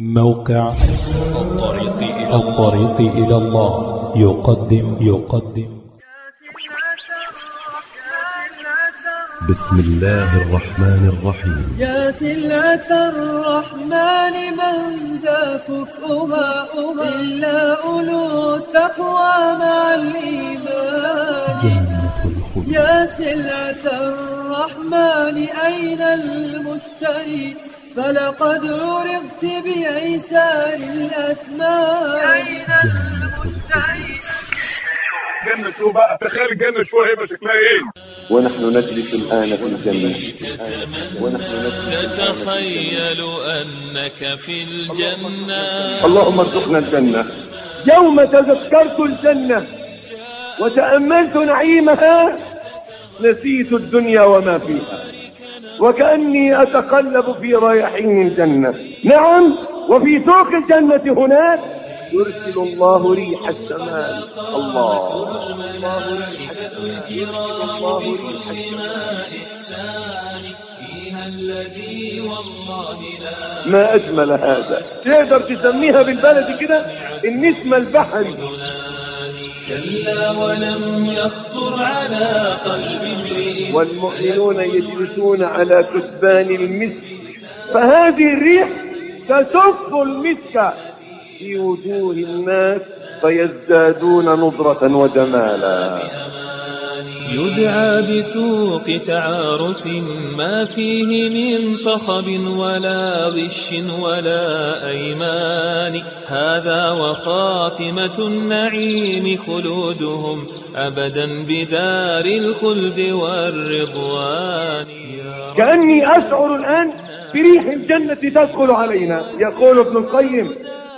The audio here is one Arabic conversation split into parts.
موقع الطريق إلى الطريق إلى الله. يقدم يقدم. بسم الله الرحمن الرحيم. يا سلعة الرحمن من ذا كفؤها إلا أولو التقوى مع الإيمان. جنة يا سلعة الرحمن أين المشتري؟ فلقد عرضت بأيسار الأثمان أين شو بقى؟ تخيل الجنة شو هيبقى شكلها إيه؟ ونحن نجلس الآن في الجنة. ونحن نجلس تتخيل أنك في الجنة. اللهم ارزقنا الجنة. يوم تذكرت الجنة وتأملت نعيمها نسيت الدنيا وما فيها. وكأني أتقلب في رياحين الجنة. نعم وفي سوق الجنة هناك يرسل الله ريح السماء. الله. الله ريح السماء الله ريح السماء الذي والله لا ما أجمل هذا. تقدر تسميها بالبلد كده؟ النسمة البحري كلا ولم يخطر على قلب امرئ. والمؤمنون يجلسون على كثبان المسك فهذه الريح تسف المسك في وجوه الناس فيزدادون نضرة وجمالا. يدعى بسوق تعارف ما فيه من صخب ولا غش ولا أيمان. هذا وخاتمة النعيم خلودهم أبدا بدار الخلد والرضوان. يا كأني أشعر الآن بريح الجنة تدخل علينا. يقول ابن القيم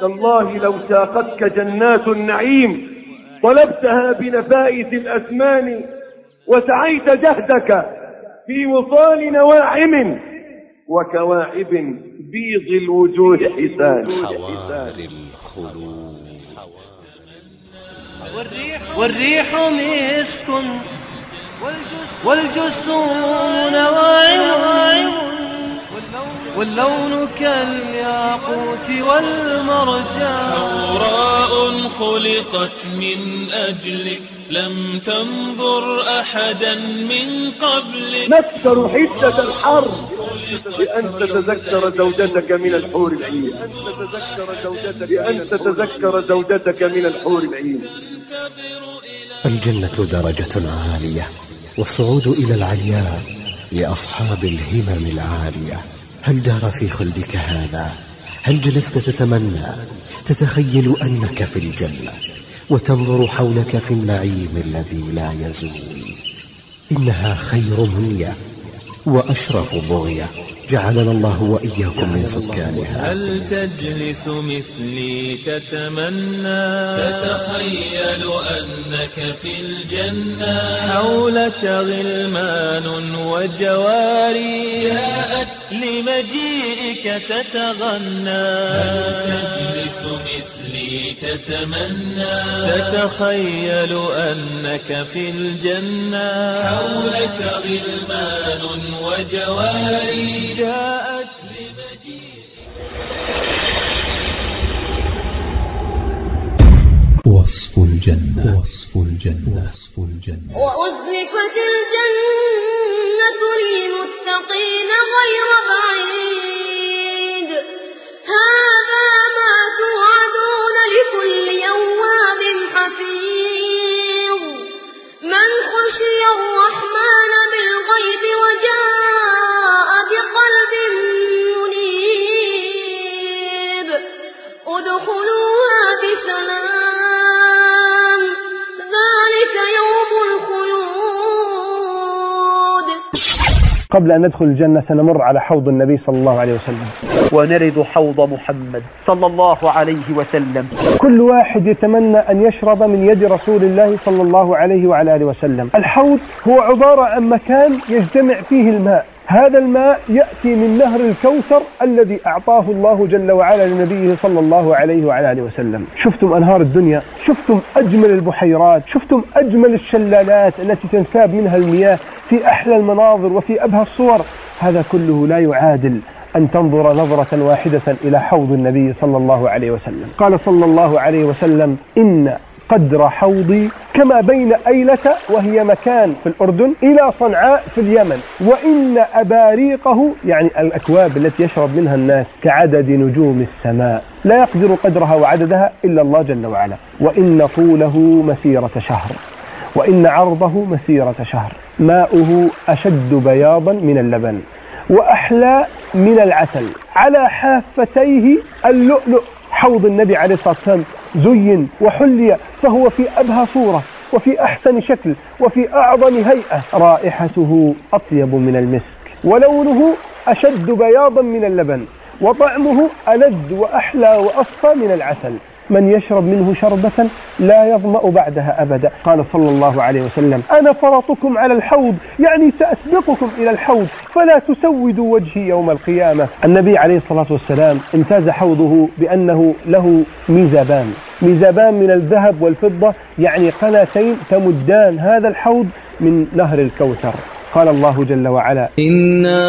تالله لو ساقتك جنات النعيم طلبتها بنفائس الأسمان وسعيت جهدك في وصال نواعم وكواعب بيض الوجوه حسان. والريح مسك والجسوم نواعم واللون كالياقوت والمرجان. حوراء خلقت من أجلك لم تنظر أحدا من قبلك نكسر حدة الحر بأن تتذكر زوجتك من الحور العين. بأن تتذكر زوجتك من الحور العين. الجنة درجة عالية والصعود إلى العلياء لأصحاب الهمم العالية. هل دار في خلدك هذا؟ هل جلست تتمنى؟ تتخيل أنك في الجنة وتنظر حولك في النعيم الذي لا يزول. إنها خير منية وأشرف بغية. جعلنا الله وإياكم من سكانها. هل تجلس مثلي تتمنى؟ تتخيل أنك في الجنة. حولك غلمان وجواري. جاءت لمجيئك تتغنى. هل تجلس مثلي تتمنى. تتخيل أنك في الجنة. حولك غلمان وجواري. جاءت وصف الجنة. وصف الجنة. وصف الجنة. وأزلفت الجنة للمتقين غير بعيد. قبل أن ندخل الجنة سنمر على حوض النبي صلى الله عليه وسلم. ونرد حوض محمد صلى الله عليه وسلم. كل واحد يتمنى أن يشرب من يد رسول الله صلى الله عليه وعلى آله وسلم. الحوض هو عبارة عن مكان يجتمع فيه الماء. هذا الماء يأتي من نهر الكوثر الذي أعطاه الله جل وعلا لنبيه صلى الله عليه وعلى آله وسلم. شفتم أنهار الدنيا شفتم أجمل البحيرات شفتم أجمل الشلالات التي تنساب منها المياه في أحلى المناظر وفي أبهى الصور. هذا كله لا يعادل أن تنظر نظرة واحدة إلى حوض النبي صلى الله عليه وسلم. قال صلى الله عليه وسلم إن قدر حوضي كما بين أيلة وهي مكان في الأردن إلى صنعاء في اليمن وإن أباريقه يعني الأكواب التي يشرب منها الناس كعدد نجوم السماء لا يقدر قدرها وعددها إلا الله جل وعلا. وإن طوله مسيرة شهر وإن عرضه مسيرة شهر. ماؤه أشد بياضا من اللبن وأحلى من العسل. على حافتيه اللؤلؤ. حوض النبي عليه الصلاة والسلام زين وحلي فهو في أبهى صورة وفي أحسن شكل وفي أعظم هيئة. رائحته أطيب من المسك ولونه أشد بياضا من اللبن وطعمه ألذ وأحلى وأصفى من العسل. من يشرب منه شربة لا يظمأ بعدها أبدا. قال صلى الله عليه وسلم أنا فرطكم على الحوض يعني سأسبقكم إلى الحوض فلا تسودوا وجهي يوم القيامة. النبي عليه الصلاة والسلام امتاز حوضه بأنه له ميزابان. ميزابان من الذهب والفضة يعني قناتين تمدان هذا الحوض من نهر الكوثر. قال الله جل وعلا إنا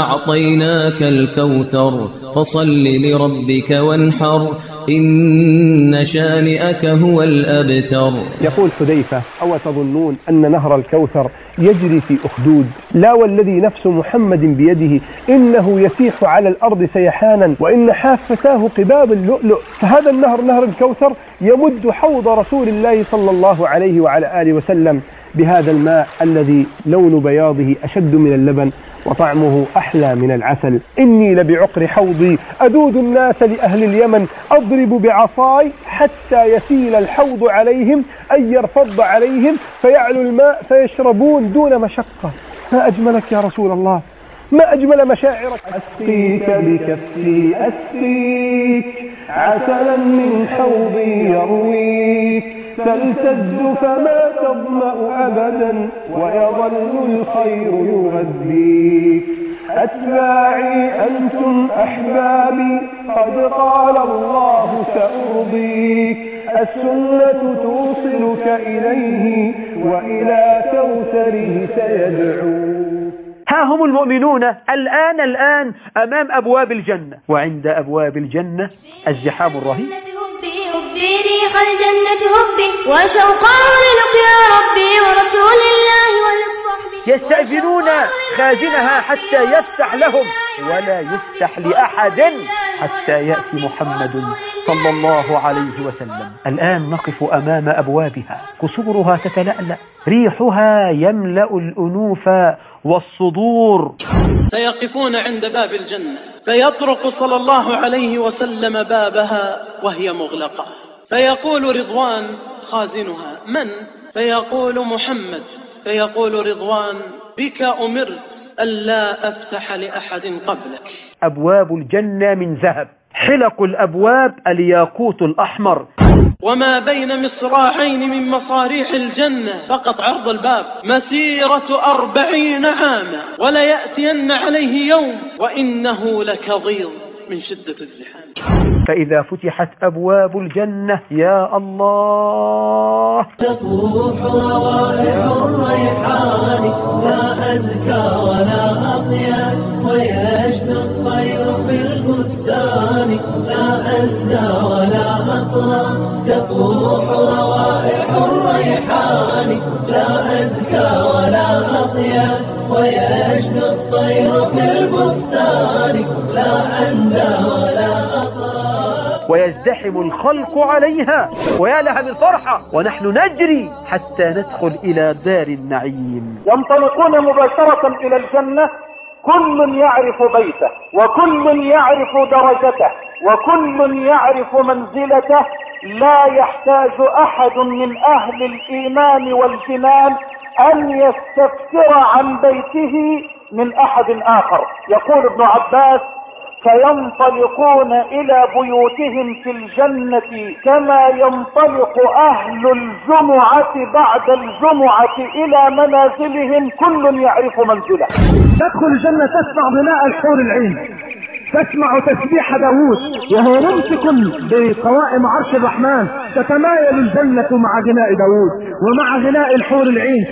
أعطيناك الكوثر فصل لربك وانحر إن شانئك هو الأبتر. يقول حذيفة أو تظنون أن نهر الكوثر يجري في أخدود؟ لا والذي نفس محمد بيده إنه يسيح على الأرض سيحانا وإن حافتاه قباب اللؤلؤ. فهذا النهر نهر الكوثر يمد حوض رسول الله صلى الله عليه وعلى آله وسلم. بهذا الماء الذي لون بياضه أشد من اللبن وطعمه أحلى من العسل. إني لبعقر حوضي أدود الناس لأهل اليمن أضرب بعصاي حتى يسيل الحوض عليهم أن يرفض عليهم فيعلو الماء فيشربون دون مشقة. ما أجملك يا رسول الله؟ ما أجمل مشاعرك؟ أسقيك بكفي أسقيك عسلا من حوضي يرويك. تلتز فما تظمأ أبدا ويظل الخير يغذيك أتباعي أنتم أحبابي قد قال الله سأرضيك السنة توصلك إليه وإلى كوثره سيدعوك ها هم المؤمنون الآن الآن أمام أبواب الجنة. وعند أبواب الجنة الزحام الرهيب. حبي ريح الجنة حبي وشوقا للقيا ربي ورسول الله وللصحب. يستأذنون خازنها حتى يفتح لهم ولا يفتح لأحد حتى يأتي محمد صلى الله عليه وسلم. الآن نقف أمام أبوابها. قصورها تتلألأ ريحها يملأ الأنوف والصدور. فيقفون عند باب الجنة فيطرق صلى الله عليه وسلم بابها وهي مغلقة. فيقول رضوان خازنها. من؟ فيقول محمد. فيقول رضوان بك أمرت ألا أفتح لأحد قبلك. أبواب الجنة من ذهب. حلق الأبواب الياقوت الأحمر. وما بين مصراعين من مصاريح الجنة فقط عرض الباب. مسيرة أربعين عاما وليأتين عليه يوم وإنه لكظيظ من شدة الزحام. فإذا فتحت أبواب الجنة يا الله! تفوح روائح الريحان لا أزكى ولا أطيب ويشدو الطير في البستان لا أندى ولا أطرى تفوح روائح الريحان لا أزكى ولا أطيب ويشدو الطير في البستان لا أندى ولا ويزدحم الخلق عليها. ويا لها من فرحة ونحن نجري حتى ندخل إلى دار النعيم. ينطلقون مباشرة إلى الجنة. كل يعرف بيته. وكل يعرف درجته. وكل يعرف منزلته. لا يحتاج أحد من أهل الإيمان والجنان أن يستفسر عن بيته من أحد آخر. يقول ابن عباس فينطلقون إلى بيوتهم في الجنة كما ينطلق أهل الجمعة بعد الجمعة إلى منازلهم. كل يعرف منزله. تدخل الجنة تسمع غناء الحور العين. تسمع تسبيح داوود. وهو ممسك بقوائم عرش الرحمن. تتمايل الجنة مع غناء داوود. ومع غناء الحور العين.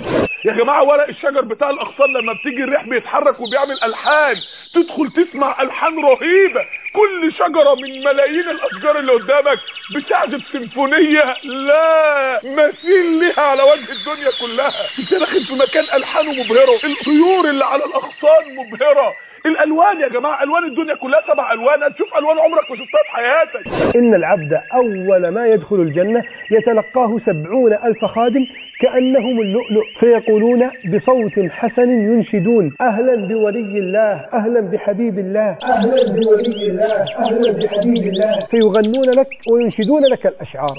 يا جماعة ورق الشجر بتاع الاغصان لما بتيجي الريح بيتحرك وبيعمل ألحان. تدخل تسمع ألحان رهيبه كل شجرة من ملايين الأشجار اللي قدامك بتعزف سيمفونية لا مثيل لها على وجه الدنيا كلها. انت داخل في مكان الحانه مبهره الطيور اللي على الاغصان مبهرة. الألوان يا جماعة ألوان الدنيا كلها سبع الوان هتشوف ألوان عمرك ما شفتها في حياتك. إن العبد أول ما يدخل الجنة يتلقاه سبعون ألف خادم كأنهم اللؤلؤ. فيقولون بصوت حسن ينشدون. أهلا بولي الله أهلا بحبيب الله. أهلا بولي الله أهلا بحبيب الله. فيغنون لك وينشدون لك الأشعار.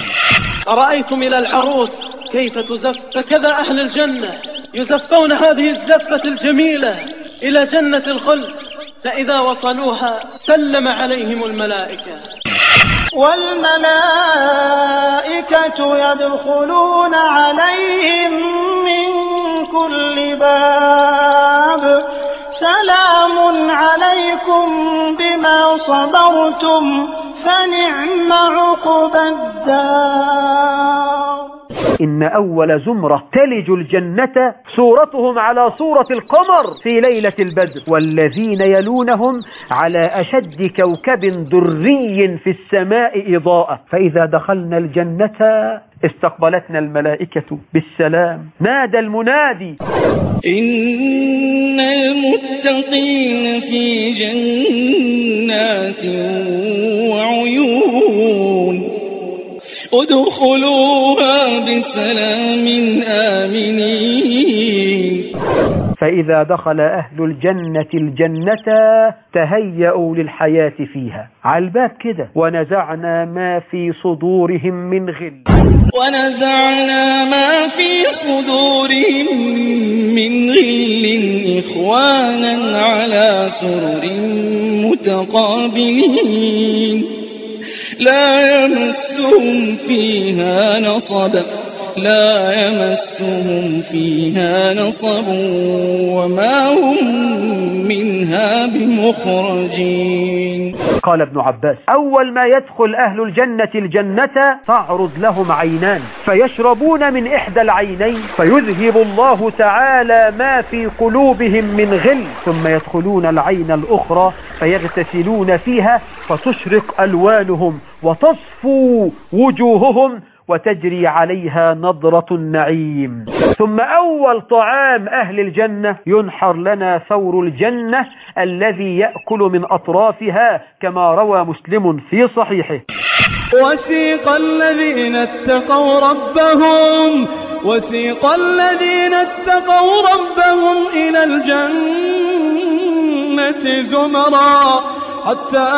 أرأيتم إلى العروس كيف تزف فكذا أهل الجنة يزفون هذه الزفة الجميلة. إلى جنة الخلد فإذا وصلوها سلم عليهم الملائكة. والملائكة يدخلون عليهم من كل باب. سلام عليكم بما صبرتم فنعم عقبى الدار. إن أول زمرة تلج الجنة صورتهم على صورة القمر في ليلة البدر. والذين يلونهم على أشد كوكب دري في السماء إضاءة. فإذا دخلنا الجنة استقبلتنا الملائكة بالسلام. نادى المنادي. إن المتقين في جنات وعيون. ادخلوها بسلام آمنين. فإذا دخل أهل الجنة الجنة تهيأوا للحياة فيها. على الباب كده. ونزعنا ما في صدورهم من غل. ونزعنا ما في صدورهم من غل. إخوانا على سرر متقابلين. لا يمسهم فيها نصب. لا يمسهم فيها نصب وما هم منها بمخرجين. قال ابن عباس أول ما يدخل أهل الجنة الجنة تعرض لهم عينان فيشربون من إحدى العينين فيذهب الله تعالى ما في قلوبهم من غل ثم يدخلون العين الأخرى فيغتسلون فيها فتشرق ألوانهم وتصفو وجوههم وتجري عليها نضرة النعيم. ثم أول طعام أهل الجنة ينحر لنا ثور الجنة الذي يأكل من أطرافها كما روى مسلم في صحيحه. وسيق الذين اتقوا ربهم وسيق الذين اتقوا ربهم إلى الجنة زمرا حتى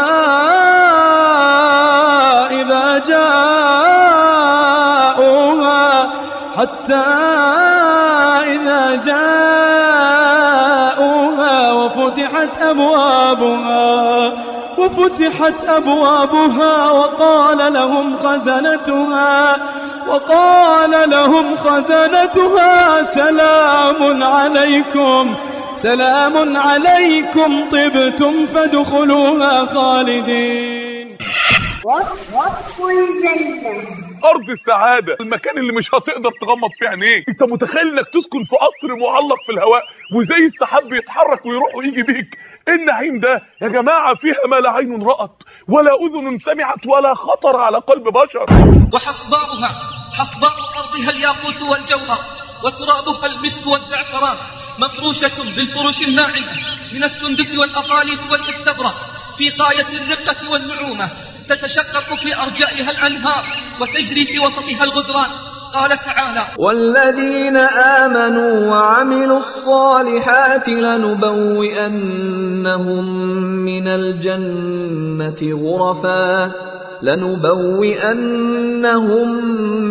إذا جاءوها حتى إذا جاءوها وفتحت أبوابها وفتحت أبوابها وقال لهم خزنتها وقال لهم خزنتها سلام عليكم سلام عليكم طبتم فادخلوها خالدين. وصف الجنة أرض السعادة. المكان اللي مش هتقدر تغمض فيه عينيك. أنت متخيل إنك تسكن في قصر معلق في الهواء وزي السحاب بيتحرك ويروح ويجي بيك. إيه النعيم ده؟ يا جماعة فيها ما لا عين رأت ولا أذن سمعت ولا خطر على قلب بشر. وحصباؤها حصباء أرضها الياقوت والجوهر وترابها المسك والزعفران مفروشة بالفروش الناعمة من السندس والأطاليس والاستبرق في غاية الرقة والنعومة تتشقق في أرجائها الأنهار وتجري في وسطها الغدران. قال تعالى والذين آمنوا وعملوا الصالحات لنبوئنهم من الجنة غرفا. لنبوئنهم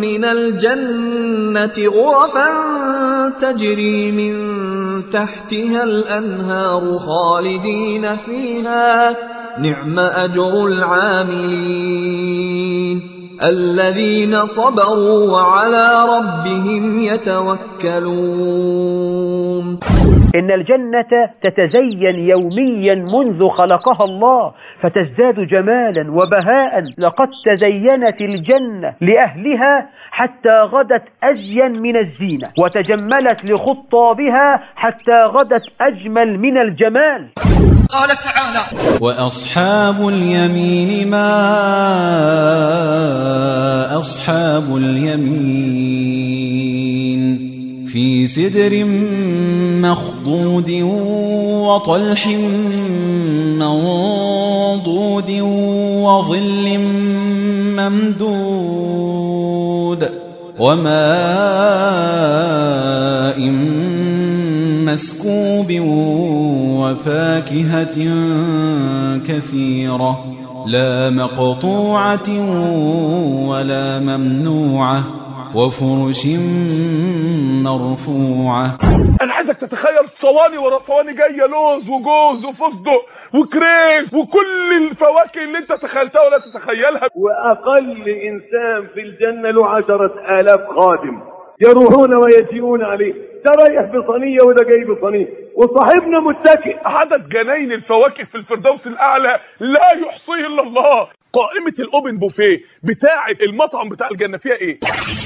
من الجنة غرفا تجري من تحتها الأنهار خالدين فيها. نعم أجر العاملين الذين صبروا وعلى ربهم يتوكلون. إن الجنة تتزين يوميا منذ خلقها الله فتزداد جمالا وبهاء. لقد تزينت الجنة لأهلها حتى غدت أزين من الزينة وتجملت لخطابها حتى غدت أجمل من الجمال. قال تعالى وأصحاب اليمين ما أصحاب اليمين في سدر مخضود وطلح منضود وظل ممدود وماء مسكوب وفاكهة كثيرة لا مقطوعة ولا ممنوعة وفرش مرفوعة. أنا عايزك تتخيل صواني ورا صواني جاية لوز وجوز وفستق وكريز وكل الفواكه اللي أنت تخيلتها ولا تتخيلها. وأقل إنسان في الجنة له عشرة آلاف خادم يروحون ويجيئون عليه. ده رايح بصينية وده جاي بصينية وصاحبنا متكئ. عدد جناين الفواكه في الفردوس الأعلى لا يحصيه إلا الله. قائمة الأوبن بوفيه بتاعة المطعم بتاع الجنة فيها إيه؟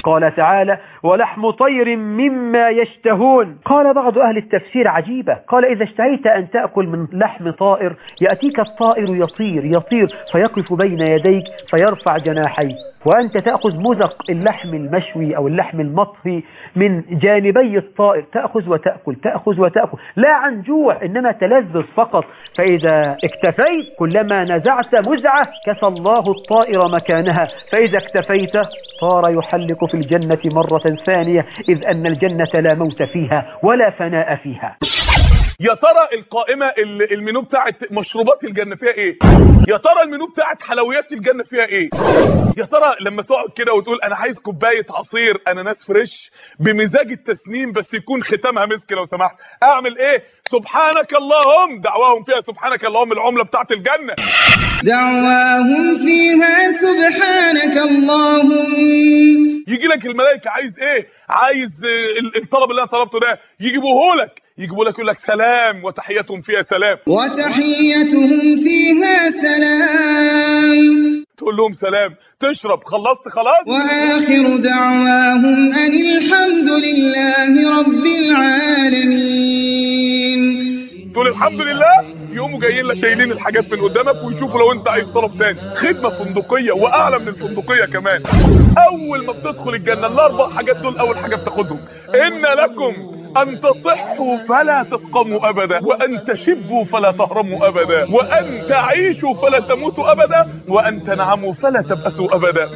قال تعالى ولحم طير مما يشتهون قال بعض أهل التفسير عجيبة قال إذا اشتهيت أن تأكل من لحم طائر يأتيك الطائر يطير يطير فيقف بين يديك فيرفع جناحيه وأنت تأخذ مزق اللحم المشوي أو اللحم المطهي من جانبي الطائر تأخذ وتأكل تأخذ وتأكل. لا عن جوع إنما تلذذ فقط. فإذا اكتفيت كلما نزعت مزعة كسى الله الطائر مكانها. فإذا اكتفيت صار يحلق في الجنة مرة ثانية إذ أن الجنة لا موت فيها ولا فناء فيها. يا ترى القائمة ال- المنيو بتاعت مشروبات الجنة فيها إيه؟ يا ترى المنيو بتاعت حلويات الجنة فيها إيه؟ يا ترى لما تقعد كده وتقول أنا عايز كوباية عصير أناناس فريش بمزاج التسنيم بس يكون ختامها مسك لو سمحت أعمل إيه؟ سبحانك اللهم دعواهم فيها سبحانك اللهم العملة بتاعت الجنة دعواهم فيها سبحانك اللهم يجي لك الملائكة عايز إيه؟ عايز ال- الطلب اللي أنا طلبته ده يجيبوه لك يجيبوا لك يقول لك سلام وتحيتهم فيها سلام. وتحيتهم فيها سلام. تقول لهم سلام. تشرب. خلصت خلاص؟ وآخر دعواهم أن الحمد لله رب العالمين. تقول الحمد لله. يقوموا جايين لك شايلين الحاجات من قدامك ويشوفوا لو أنت عايز طلب تاني. خدمة فندقية وأعلى من الفندقية كمان. أول ما بتدخل الجنة الأربع حاجات دول أول حاجة بتاخدهم. إن لكم أن تصحوا فلا تسقموا أبدا وأن تشبوا فلا تهرموا أبدا وأن تعيشوا فلا تموتوا أبدا وأن تنعموا فلا تبأسوا أبدا.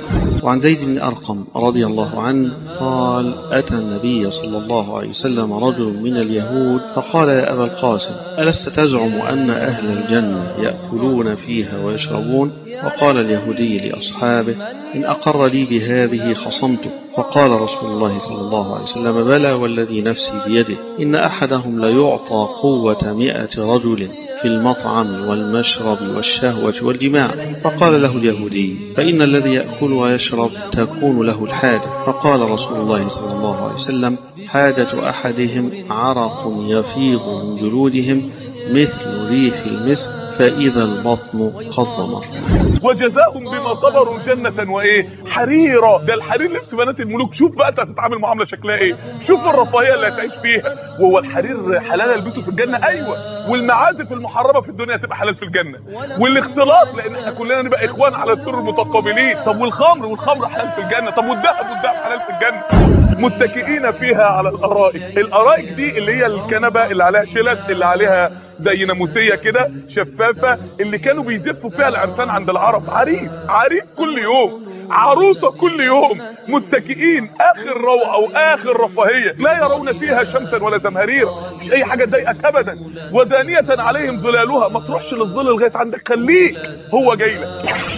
وعن زيد بن أرقم رضي الله عنه قال أتى النبي صلى الله عليه وسلم رجل من اليهود فقال يا أبا القاسم ألست تزعم أن أهل الجنة يأكلون فيها ويشربون؟ وقال اليهودي لأصحابه إن أقر لي بهذه خصمته فقال رسول الله صلى الله عليه وسلم بلى والذي نفسي بيده إن أحدهم ليعطى قوة مئة رجل في المطعم والمشرب والشهوة والجماع فقال له اليهودي فإن الذي يأكل ويشرب تكون له الحاجة. فقال رسول الله صلى الله عليه وسلم حاجة أحدهم عرق يفيض من جلودهم مثل ريح المسك فإذا البطن قد ضمر وجزاهم بما صبروا جنة وإيه؟ حريرة. ده الحرير لبس بنات الملوك. شوف بقى أنت هتتعامل معاملة شكلها إيه. شوف الرفاهية اللي هتعيش فيها. وهو الحرير حلال ألبسه في الجنة. أيوه. والمعازف المحرمة في الدنيا هتبقى حلال في الجنة. والاختلاط لأن إحنا كلنا نبقى إخوان على السر متقابلين طب والخمر؟ والخمر حلال في الجنة. طب والذهب؟ والذهب حلال في الجنة. متكئين فيها على الأرائك. الأرائك دي اللي هي الكنبة اللي عليها شلت اللي عليها زي ناموسيه كده شفافة اللي كانوا بيزفوا فيها العرسان عند العرب. عريس عريس كل يوم عروسة كل يوم متكئين آخر روعة واخر رفاهية. لا يرون فيها شمسا ولا زمهريرا مش أي حاجة تضايقك ابدا. ودانية عليهم ظلالها ما تروحش للظل لغاية عندك خليك هو جاي لك.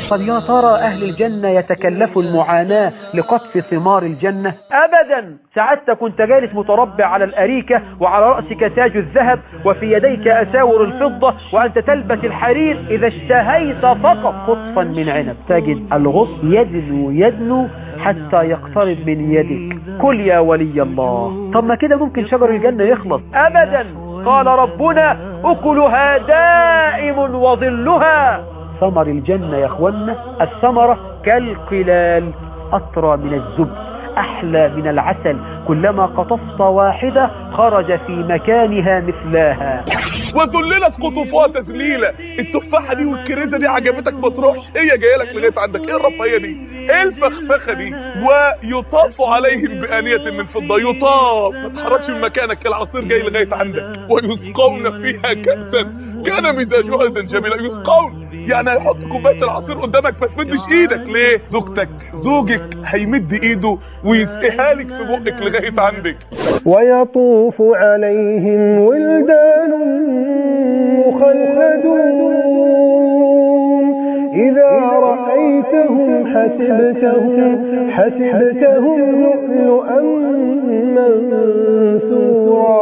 طب يا ترى أهل الجنة يتكلفوا المعاناة لقطف ثمار الجنة؟ أبدا. سعادتك كنت جالس متربع على الأريكة وعلى رأسك تاج الذهب وفي يديك أساور الفضة وأنت تلبس الحرير إذا اشتهيت فقط. قطفا من عنب. تجد الغصن يدنو يدنو حتى يقترب من يدك. كل يا ولي الله. طب ما كده ممكن شجر الجنة يخلص. أبدا. قال ربنا أكلها دائم وظلها. ثمر الجنة يا أخوانا. الثمرة كالقلال أطرى من الزبد. أحلى من العسل. كلما قطفت واحدة خرج في مكانها مثلاها. وذللت قطوفها تذليلا. التفاحة دي والكريزة دي عجبتك ما تروحش. هي جاية لك لغاية عندك. إيه الرفاهية دي؟ إيه الفخفخة دي؟ ويطاف عليهم بآنية من فضة. يطاف. ما تتحركش من مكانك العصير جاي لغاية عندك. ويسقون فيها كاسا. كان مزاجها زنجبيلا يسقون. يعني هيحط كوباية العصير قدامك ما تمدش إيدك. ليه؟ زوجتك. زوجك هيمد إيده ويسقيها لك في بقك لغاية عندك. ويطوف عليهم ولدان مخلدون. حسبتهم حسبتهم لؤلؤا منثورا.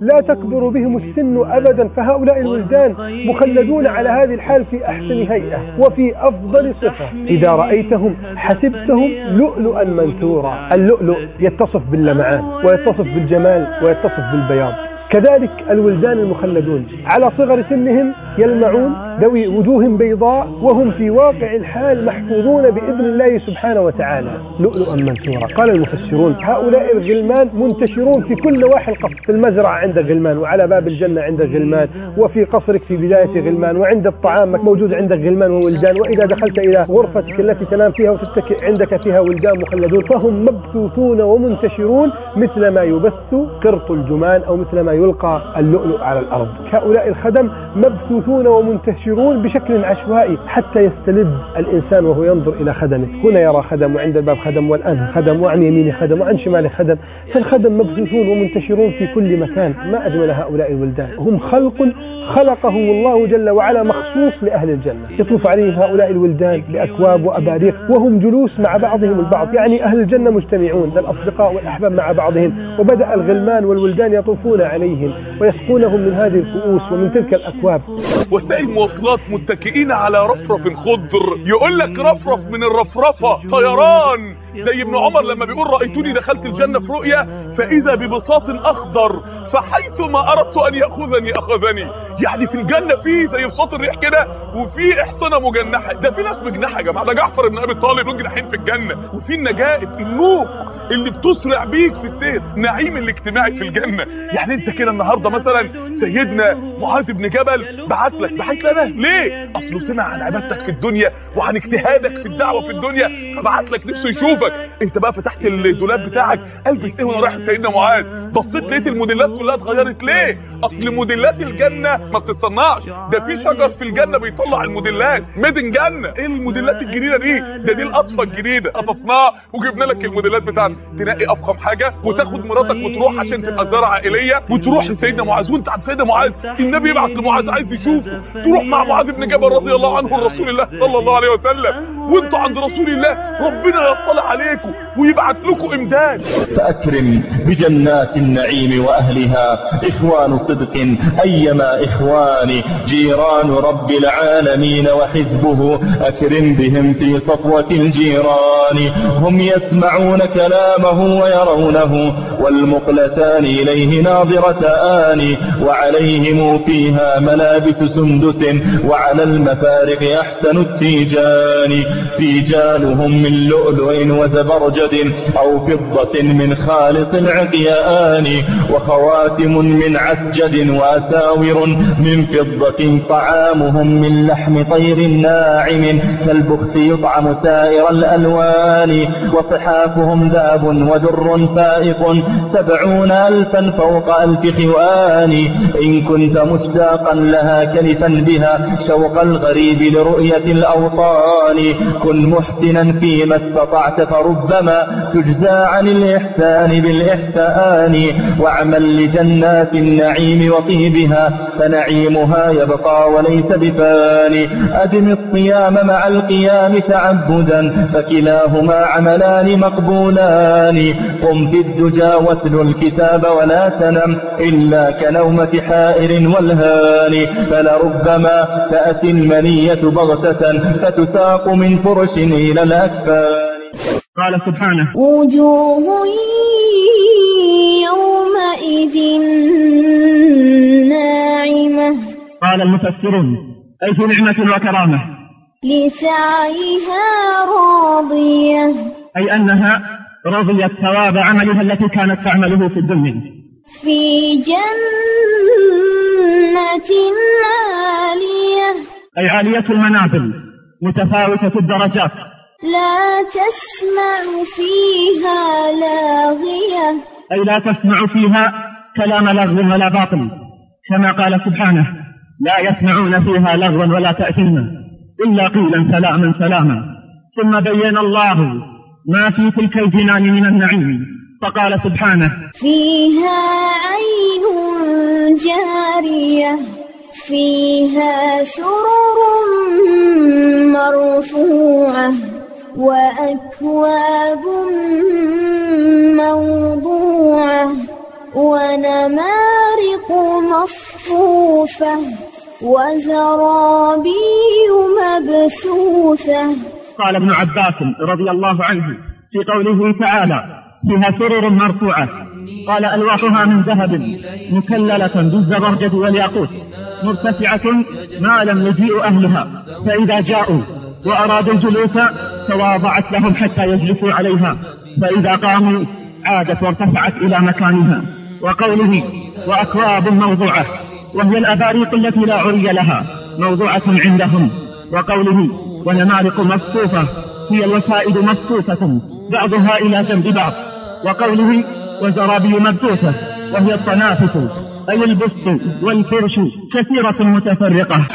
لا تكبر بهم السن أبدا فهؤلاء الولدان مخلدون على هذه الحال في أحسن هيئة وفي أفضل صفة. إذا رأيتهم حسبتهم لؤلؤا منثورا. اللؤلؤ يتصف باللمعان ويتصف بالجمال ويتصف بالبياض. كذلك الولدان المخلدون. على صغر سنهم يلمعون ذوي وجوه بيضاء وهم في واقع الحال محفوظون بإذن الله سبحانه وتعالى. لؤلؤا منثورا. قال المفسرون هؤلاء الغلمان منتشرون في كل نواحي القصر في المزرعة عندك غلمان وعلى باب الجنة عندك غلمان وفي قصرك في بداية غلمان وعند الطعام موجود عندك غلمان وولدان وإذا دخلت إلى غرفتك التي تنام فيها وتتكئ عندك فيها ولدان مخلدون فهم مبثوثون ومنتشرون مثل ما يبث قرط الجمان أو مثل ما يلقى اللؤلؤ على الأرض. هؤلاء الخدم مبثوثون ومنتشرون بشكل عشوائي حتى يستلذ الإنسان وهو ينظر إلى خدمه. هنا يرى خدم وعند الباب خدم والآن خدم وعن يمينه خدم وعن شماله خدم. فالخدم مبثوثون ومنتشرون في كل مكان. ما أجمل هؤلاء الولدان؟ هم خلق خلقهم الله جل وعلا مخصوص لأهل الجنة. يطوف عليهم هؤلاء الولدان بأكواب وأباريق وهم جلوس مع بعضهم البعض. يعني أهل الجنة مجتمعون الأصدقاء والأحباب مع بعضهم. وبدأ الغلمان والولدان يطوفون عليهم ويسقونهم من هذه الكؤوس ومن تلك الأكواب. وسائل مواصلات متكئين على رفرف خضر. يقول لك رفرف من الرفرفة طيران. زي ابن عمر لما بيقول رأيتني دخلت الجنة في رؤيا فإذا ببساط أخضر فحيث ما أردت أن يأخذني أخذني. يعني في الجنة في زي بساط الريح كده وفي إحصنة مجنحة. ده في ناس مجنحة يا جماعة. ده جعفر بن أبي طالب له جناحين في الجنة. وفي النجائب النوق اللي بتسرع بيك في السير. نعيم الاجتماعي في الجنة. يعني أنت كده النهارده مثلا سيدنا معاذ بن جبل بعت لك بعت لنا. ليه؟ أصله سمع عن عبادتك في الدنيا وعن اجتهادك في الدعوة في الدنيا فبعت لك نفسه يشوفك. أنت بقى فتحت الدولاب بتاعك ألبس إيه وأنا رايح لسيدنا معاذ؟ بصيت لقيت الموديلات كلها اتغيرت. ليه؟ أصل موديلات الجنة ما بتتصنعش. ده في شجر في الجنة بيطلع الموديلات. ميدن جنه إيه الموديلات الجديدة دي؟ ده دي القطفه الجديدة. قطفناها وجبنا لك الموديلات بتاعتك. تنقي أفخم حاجة وتاخد مراتك وتروح عشان تبقى زياره عائليه وتروح لسيدنا معاذ وانت عند سيدنا معاذ النبي يبعت لمعاذ عايز يشوفه تروح مع معاذ بن جبل رضي الله عنه لرسول الله صلى الله عليه وسلم. وانتوا عند رسول الله ربنا يطلع عليكم ويبعت لكم إمداد. فأكرم بجنات النعيم وأهلها إخوان صدق أيما إخواني جيران رب العالمين وحزبه. أكرم بهم في صفوة الجيران هم يسمعون كلامه ويرونه والمقلتان إليه ناظرتان. وعليهم فيها ملابس سندس وعلى المفارق أحسن التيجان. تيجانهم من لؤلؤ وزبرجد أو فضة من خالص العقيان وخواتم من عسجد وأساور من فضة طعامهم من لحم طير ناعم كالبخت يطعم سائر الألوان وصحافهم ذاب ودر فائق سبعون ألفا فوق ألف خوان إن كنت مشتاقا لها كلفا بها شوق الغريب لرؤية الأوطان. كن محسنا فيما استطعت فربما تجزى عن الإحسان بالإحسان. واعمل لجنات النعيم وطيبها فنعيمها يبقى وليس بفاني أدم الصيام مع القيام تعبدا فكلاهما عملان مقبولان. قم في الدجى واتل الكتاب ولا تنم. إلا كنومة حائر والهان فلربما تأتي المنية بغتة فتساق من فرش إلى الأكفان. قال سبحانه. وجوه يومئذ ناعمة. قال المفسرون أي في نعمة وكرامة. لسعيها راضية. أي أنها رضيت ثواب عملها التي كانت تعمله في الدنيا. في جنة عالية. أي عالية المنازل متفاوتة الدرجات. لا تسمع فيها لاغية. أي لا تسمع فيها كلام لغو ولا باطل. كما قال سبحانه لا يسمعون فيها لغوا ولا تأثيما إلا قيلا سلاما سلاما. ثم بين الله ما في تلك الجنان من النعيم. فقال سبحانه. فيها عين جارية فيها سرر مرفوعة وأكواب موضوعة ونمارق مصفوفة وزرابي مبثوثة. قال ابن عباس رضي الله عنه في قوله تعالى فيها سرر مرفوعة. قال ألواحها من ذهب مكللة بالزبرجد والياقوت. مرتفعة ما لم يجيء أهلها. فإذا جاءوا وأرادوا الجلوس تواضعت لهم حتى يجلسوا عليها. فإذا قاموا عادت وارتفعت إلى مكانها. وقوله وأكواب موضوعة. وهي الأباريق التي لا عري لها. موضوعة عندهم. وقوله ونمارق مصفوفة. هي الوسائد مصفوفة. بعضها إلى جنب بعض. وقوله وزرابي مبثوثة وهي الطنافس أي البسط والفرش كثيرة متفرقة.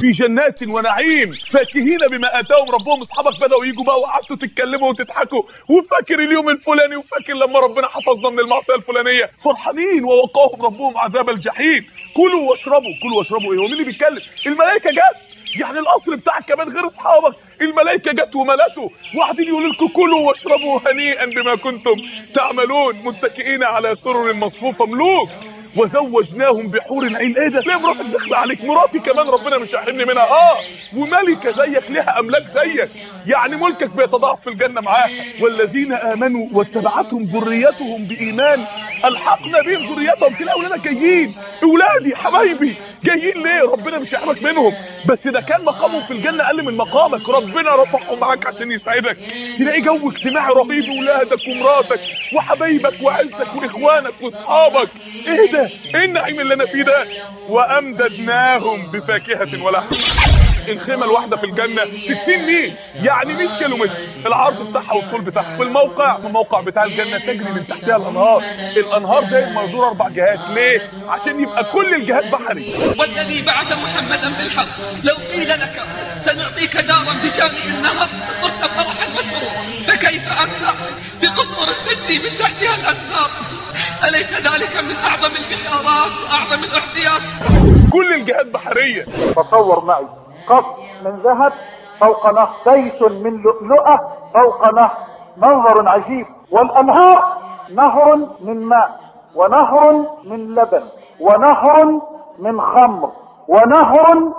في جنات ونعيم فاكهين بما آتاهم ربهم أصحابك بدأوا يجوا بقى وقعدتوا تتكلموا وتضحكوا. وفاكر اليوم الفلاني وفاكر لما ربنا حفظنا من المعصية الفلانية. فرحانين ووقاهم ربهم عذاب الجحيم. كلوا واشربوا كلوا واشربوا. إيه هو مين اللي بيتكلم؟ الملائكة جت. يعني القصر بتاعك كمان غير أصحابك. الملائكة جت وملته وقاعدين يقولوا لكم كلوا واشربوا هنيئا بما كنتم تعملون. متكئين على سرر مصفوفة. ملوك! وزوجناهم بحور عين إيه ده ليه مراتك داخلة عليك؟ مراتي كمان ربنا مش هيحرمني منها. آه وملكه زيك ليها أملاك زيك. يعني ملكك بيتضاعف في الجنة معاها والذين آمنوا واتبعتهم ذريتهم بإيمان ألحقنا بهم ذريتهم. تلاقي أولادك جايين. أولادي حبايبي جايين ليه؟ ربنا مش هيحرمك منهم. بس ده كان مقامهم في الجنة أقل من مقامك ربنا رفعهم معاك عشان يسعدك. تلاقي جو اجتماعي رهيب. اولادك ومراتك وحبايبك وعيلتك وإخوانك وأصحابك. إيه ده إيه النعيم اللي أنا فيه ده. وأمددناهم بفاكهة ولحم. الخيمه الواحده في الجنة 60 ميل يعني 100 كيلو متر العرض بتاعها والطول بتاعها. والموقع الموقع بتاع الجنة تجري من تحتها الأنهار. الأنهار ده مدور أربع جهات. ليه؟ عشان يبقى كل الجهات بحري. والذي بعث محمدا بالحق. لو قيل لك سنعطيك دارا بجانب النهر قلت فرحا فكيف انت بقصر تجري من تحتها الانهار أليس ذلك من أعظم البشارات وأعظم الاحتياط؟ كل الجهات بحرية. تصور معي. قصر من ذهب فوق نهر بيت من لؤلؤة فوق نهر. منظر عجيب. والأنهار نهر من ماء ونهر من لبن ونهر من خمر ونهر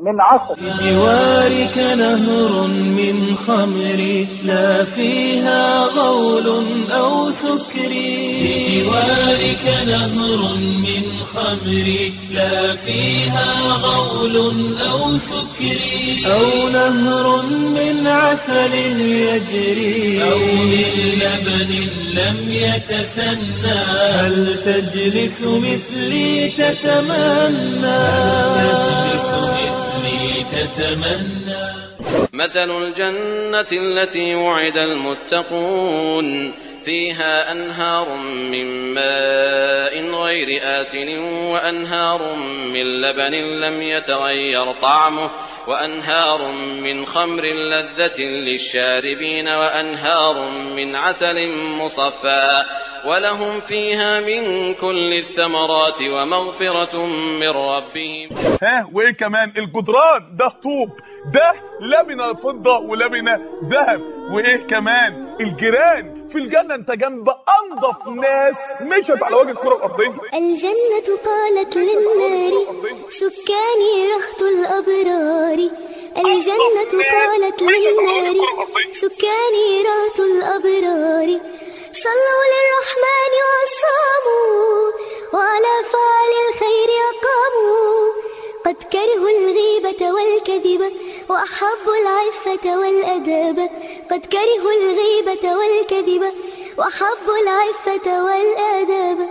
من عسل بجوارك نهر من خمر لا فيها غول أو سكر. بجوارك نهر من خمر لا فيها غول أو سكر. أو نهر من عسل يجري. أو من لبن لم يتسنى. هل تجلس مثلي تتمنى؟ هل تجلس مثلي تتمنى. مثل الجنة التي وعد المتقون. فيها أنهار من ماء غير آسن وأنهار من لبن لم يتغير طعمه وأنهار من خمر لذة للشاربين وأنهار من عسل مصفى ولهم فيها من كل الثمرات ومغفرة من ربهم ها وإيه كمان؟ الجدران ده طوب ده لبنه فضه ولبنه ذهب وإيه كمان؟ الجيران. في الجنة أنت جنب انظف ناس. مشت على وجه الكرة الأرضية. الجنة قالت للنار سكاني رهط الأبرار. الجنة قالت للنار سكاني رهط الأبرار. صلوا للرحمن وصاموا وعلى فعل الخير أقاموا. قد كرهوا الغيبة والكذب وأحبوا العفة والأداب قد كرهوا الغيبة والكذب وأحبوا العفة والآداب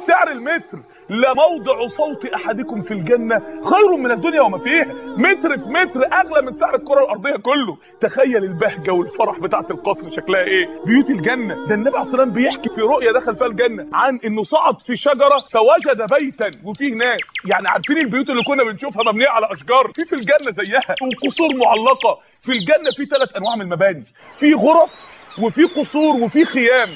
سعر المتر. لموضع صوت أحدكم في الجنة خير من الدنيا وما فيها متر في متر أغلى من سعر الكرة الأرضية كله. تخيل البهجة والفرح بتاعة القصر شكلها إيه. بيوت الجنة. ده النبي عليه الصلاة بيحكي في رؤيا دخل فيها الجنة عن إنه صعد في شجرة فوجد بيتا وفيه ناس. يعني عارفين البيوت اللي كنا بنشوفها مبنية على أشجار؟ في في الجنة زيها. وقصور معلقة. في الجنة في ثلاث أنواع من المباني. في غرف وفي قصور وفي خيام.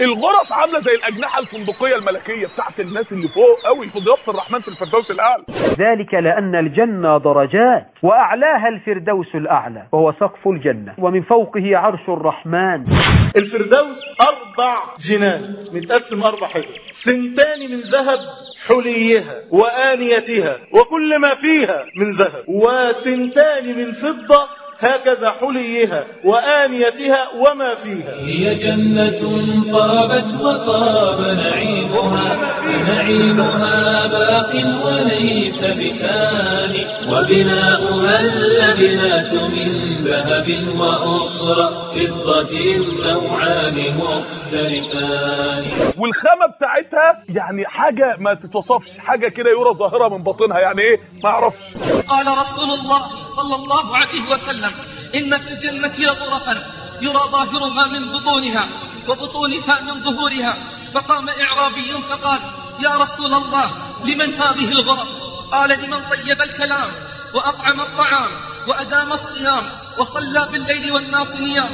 الغرف عاملة زي الأجنحة الفندقية الملكية بتاعت الناس اللي فوق قوي في ضيافه الرحمن في الفردوس الأعلى. ذلك لأن الجنة درجات وأعلاها الفردوس الأعلى وهو سقف الجنة ومن فوقه عرش الرحمن. الفردوس أربع جنان متقسم أربع حزب سنتان من ذهب حليها وآنيتها وكل ما فيها من ذهب وسنتان من فضة هكذا حليها وآنيتها وما فيها. هي جنة طابت وطاب نعيمها فنعيمها باق وليس بفاني وبناؤها اللبنات من ذهب وأخرى فضة نوعان مختلفان. والخامة بتاعتها يعني حاجة ما تتوصفش حاجة كده يرى ظاهرة من باطنها يعني إيه؟ ما أعرفش. قال رسول الله صلى الله عليه وسلم. إن في الجنة لغرفا يرى ظاهرها من بطونها وبطونها من ظهورها. فقام إعرابي فقال يا رسول الله لمن هذه الغرف؟ قال لمن طيب الكلام وأطعم الطعام وأدام الصيام وصلى بالليل والناس نيام.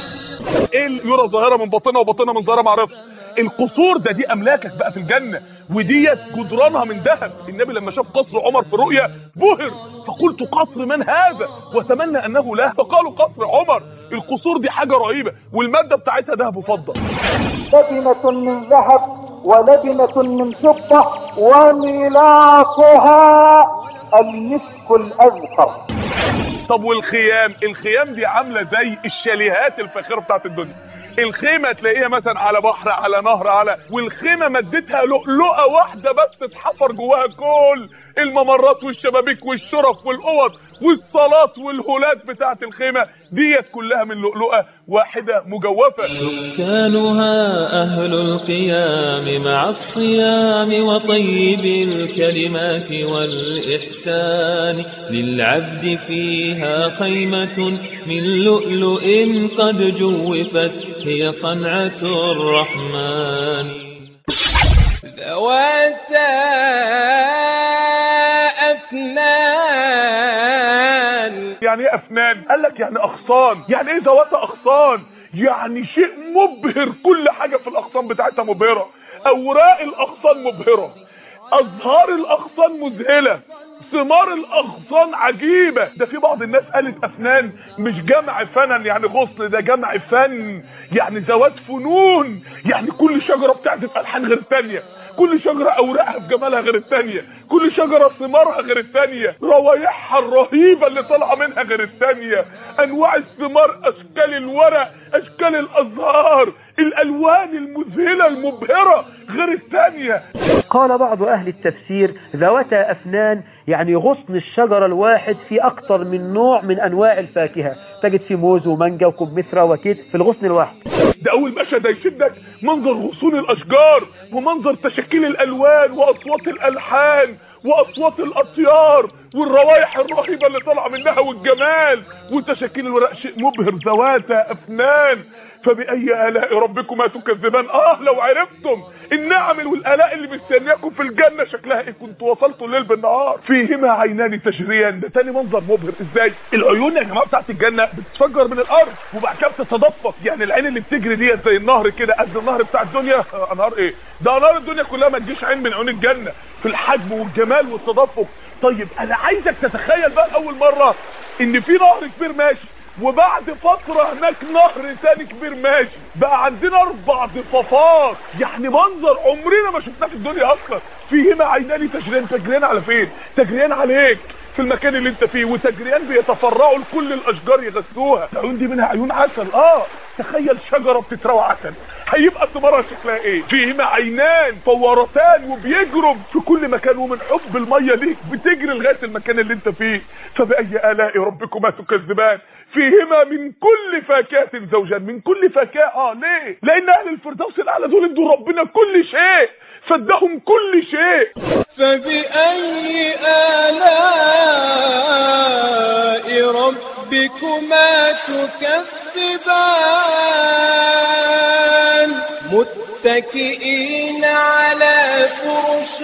اللي يرى ظاهرة من باطنها وباطنها من ظاهرة ما أعرفش القصور ده دي أملاكك بقى في الجنة وديت جدرانها من ذهب. النبي لما شاف قصر عمر في رؤيا بهر فقلت قصر من هذا؟ وتمنى أنه لا. فقالوا قصر عمر. القصور دي حاجة رهيبة والمادة بتاعتها ذهب وفضة. لبنة من ذهب ولبنة من فضة وميلاطها المسك الأزفر طب والخيام؟ الخيام دي عاملة زي الشاليهات الفاخره بتاعت الدنيا. الخيمة تلاقيها مثلا على بحر على نهر على والخيمة مدتها لؤلؤه واحدة بس اتحفر جواها كل الممرات والشبابيك والشرف والأوض والصالات والهولات بتاعت الخيمة ديت كلها من لؤلؤة واحدة مجوفة. سكانها أهل القيام مع الصيام وطيب الكلمات والإحسان. للعبد فيها خيمة من لؤلؤ قد جوفت هي صنعة الرحمن. ذواتا أفنان. يعني إيه أفنان؟ قال لك يعني أغصان. يعني إيه ذوات أغصان؟ يعني شيء مبهر كل حاجة في الأغصان بتاعتها مبهرة. أوراق الأغصان مبهرة. أزهار الأغصان مذهلة. ثمار الأغصان عجيبة. ده في بعض الناس قالت أفنان مش جمع فنن يعني غصن ده جمع فن يعني ذوات فنون يعني كل شجرة بتعزف ألحان غير الثانية كل شجرة أوراقها في جمالها غير الثانية كل شجرة ثمارها غير الثانية روايحها الرهيبة اللي طالعة منها غير الثانية أنواع الثمار أشكال الورق أشكال الأزهار الألوان المذهلة المبهرة غير الثانية قال بعض أهل التفسير ذواتا أفنان يعني غصن الشجرة الواحد في أكثر من نوع من أنواع الفاكهة. تجد في موز ومانجا وكمثرى وكيت في الغصن الواحد. ده أول مشهد هيشدك. منظر غصون الأشجار ومنظر تشكيل الألوان وأصوات الألحان وأصوات الأطيار والروائح الرهيبة اللي طالعة منها والجمال وتشاكيل الورق شيء مبهر ذوات أفنان. فبأي آلاء ربكما تكذبان؟ آه لو عرفتم. النعم والآلاء اللي مستنياكم في الجنة شكلها إيه؟ كنت وصلتوا الليل بالنهار. فيهما عينان تجريان ده تاني منظر مبهر. إزاي؟ العيون يا جماعة بتاعت الجنة بتتفجر من الأرض. وبعد كده بتتدفق. يعني العين اللي بتجري ديت زي النهر كده قد النهر بتاع الدنيا. آه نهر إيه؟ ده نهر الدنيا كلها ما تجيش عين من عيون الجنة. في الحجم والجمال والتدفق. طيب أنا عايزك تتخيل بقى أول مرة إن في نهر كبير ماشي وبعد فترة هناك نهر تاني كبير ماشي. بقى عندنا أربع ضفافات. يعني منظر عمرنا ما شفناه في الدنيا أصلا. فيهما عينان تجريان تجريان على فين؟ تجريان عليك. في المكان اللي انت فيه وتجريان بيتفرعوا لكل الأشجار يغذوها العيون دي منها عيون عسل. آه تخيل شجرة بتتروى عسل. هيبقى ثمارها شكلها إيه فيهما عينان فورتان وبيجروا في كل مكان ومن حب المية ليك بتجري لغاية المكان اللي انت فيه. فبأي آلاء ربكما تكذبان؟ فيهما من كل فاكهة زوجان من كل فاكهة. آه ليه؟ لأن أهل الفردوس الأعلى دول ادوا ربنا كل شيء. فادهم كل شيء. فبأي آلاء متكئين على فرش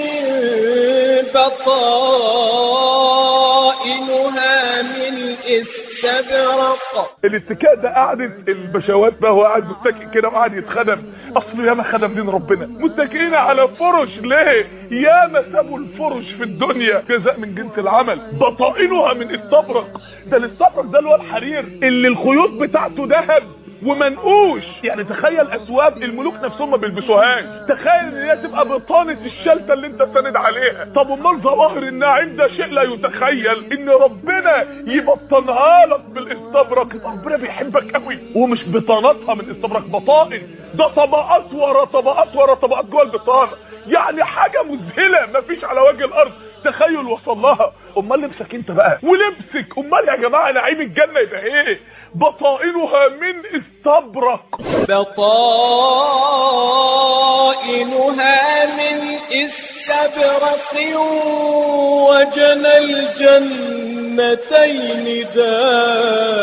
بطائنها من استبرق. الاتكاء ده قعدة البشوات بقى هو قاعد متكئ كده وقاعد يتخدم. اصله ياما خدم دين ربنا. متكئين على فرش ليه؟ ياما سابوا الفرش في الدنيا. جزاء من جنس العمل. بطائنها من استبرق. ده الاستبرق ده اللي هو الحرير. اللي الخيوط بتاعته ذهب. ومنقوش. يعني تخيل اثواب الملوك نفسهم ما بيلبسوهاش. تخيل إن هي تبقى بطانه الشلتة اللي أنت ساند عليها. طب أمال ظواهر النعيم ده شيء لا يتخيل. إن ربنا يبطنها لك بالاستبرق. ربنا بيحبك قوي. ومش بطانتها من استبرق بطائن. ده طبقات ورا طبقات ورا طبقات جوه البطانة. يعني حاجة مذهلة. مفيش على وجه الأرض. تخيل وصل لها. أمال لبسك أنت بقى. ولبسك. أمال يا جماعة نعيم الجنة يبقى إيه؟ بطائنها من استبرق بطائنها من استبرق وجنى الجنتين دان.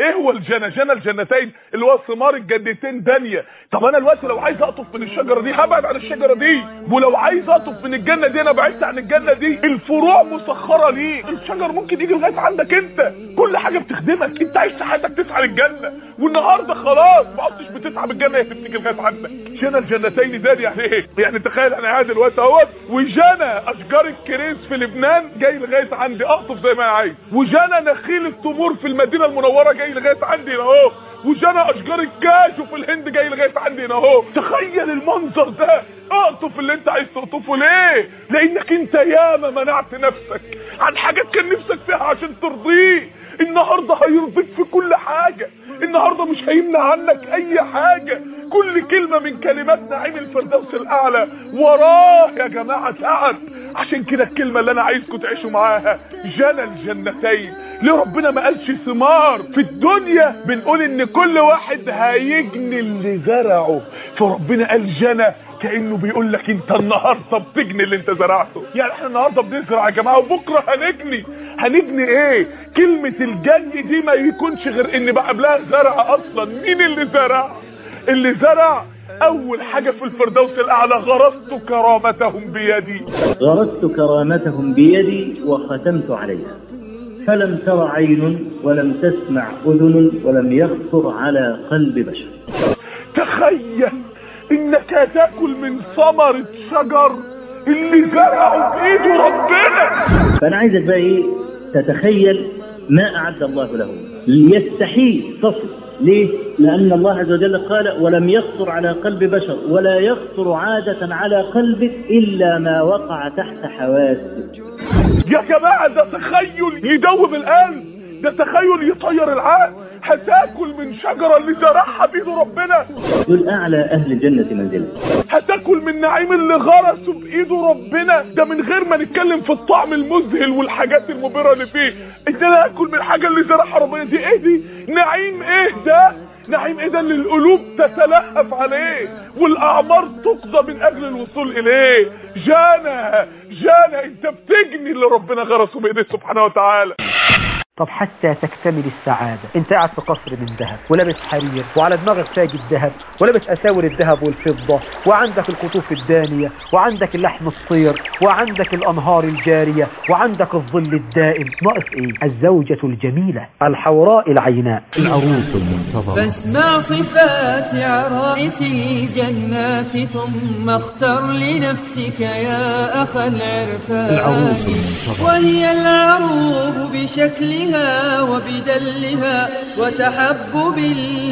إيه هو الجنة جنى الجنتين اللي هو ثمار الجنتين دانية. طب أنا دلوقتي لو عايز أقطف من الشجرة دي هبعد عن الشجرة دي. ولو عايز أقطف من الجنة دي أنا بعدت عن الجنة دي. الفروع مسخرة ليه؟ الشجر ممكن يجي لغاية عندك أنت. كل حاجة بتخدمك. انت عايش حياتك تسعى للجنة. والنهاردة خلاص ما عدتش بتسعى بالجنة هي بتيجي لغاية عندك. جنى الجنتين داني يعني إيه؟ يعني تخيل أنا قاعد دلوقتي اهوت. وجنى أشجار الكريس في لبنان جاي لغاية عندي. اقطف زي ما أنا عايز. وجنى نخيل التمور في المدينة المنورة جاي لغاية عندي اهو. وجنى أشجار الكاجو في الهند جاي لغاية عندي اهو. تخيل المنظر ده. اقطف اللي انت عايز تقطفه ليه؟ لأنك انت ياما منعت نفسك عن حاجات كان نفسك فيها عشان ترضيه. النهارده هيرضيك في كل حاجة. النهارده مش هيمنع عنك أي حاجة. كل كلمة من كلمات نعيم الفردوس الأعلى. وراه يا جماعة تعب عشان كده الكلمة اللي أنا عايزكم تعيشوا معاها جنى الجنتين ليه ربنا ما قالش ثمار؟ في الدنيا بنقول إن كل واحد هيجني اللي زرعه. فربنا قال جنى كأنه بيقول لك أنت النهارده بتجني اللي أنت زرعته. يعني إحنا النهارده بنزرع يا جماعة وبكرة هنجني. هنجني إيه؟ كلمة الجني دي ما يكونش غير إن بقى قبلها زرع أصلا. مين اللي زرع؟ اللي زرع أول حاجة في الفردوس الأعلى غرست كرامتهم بيدي. غرست كرامتهم بيدي وختمت عليها. فلم تر عين ولم تسمع أذن ولم يخطر على قلب بشر. تخيل إنك تاكل من ثمرة شجر اللي زرعه بايده ربنا. فأنا عايزك بقى إيه؟ تتخيل ما أعد الله له. يستحيل تصل ليه؟ لأن الله عز وجل قال ولم يخطر على قلب بشر ولا يخطر عادة على قلبك إلا ما وقع تحت حواسك يا جماعة ده تخيل يدوب القلب ده تخيل يطير العقل هتاكل من شجرة اللي زرعها بإيده ربنا. دول أعلى أهل الجنة منزلا هتاكل من نعيم اللي غرسه بإيده ربنا. ده من غير ما نتكلم في الطعم المذهل والحاجات المبهرة اللي فيه. إن أنا آكل من الحاجة اللي زرعها ربنا. دي إيه دي؟ نعيم إيه ده؟ نعيم اذا للقلوب تتلهف عليه والأعمار تقضى من أجل الوصول إليه؟ جانا جانا. أنت بتجني اللي ربنا غرسه بإيديه سبحانه وتعالى. طب حتى تكتمل السعادة. انت قاعد في قصر من ذهب ولابس حرير وعلى دماغك تاج الذهب ولابس أساور الذهب والفضة وعندك القطوف الدانية وعندك اللحم الطير وعندك الأنهار الجارية وعندك الظل الدائم. ناقص إيه؟ الزوجة الجميلة الحوراء العيناء. العروس المنتظرة. فاسمع صفات عرائس الجنات ثم اختر لنفسك يا أخ العرفان. العروس المنتظرة. وهي العروب بشكلها وبدلها وتحبب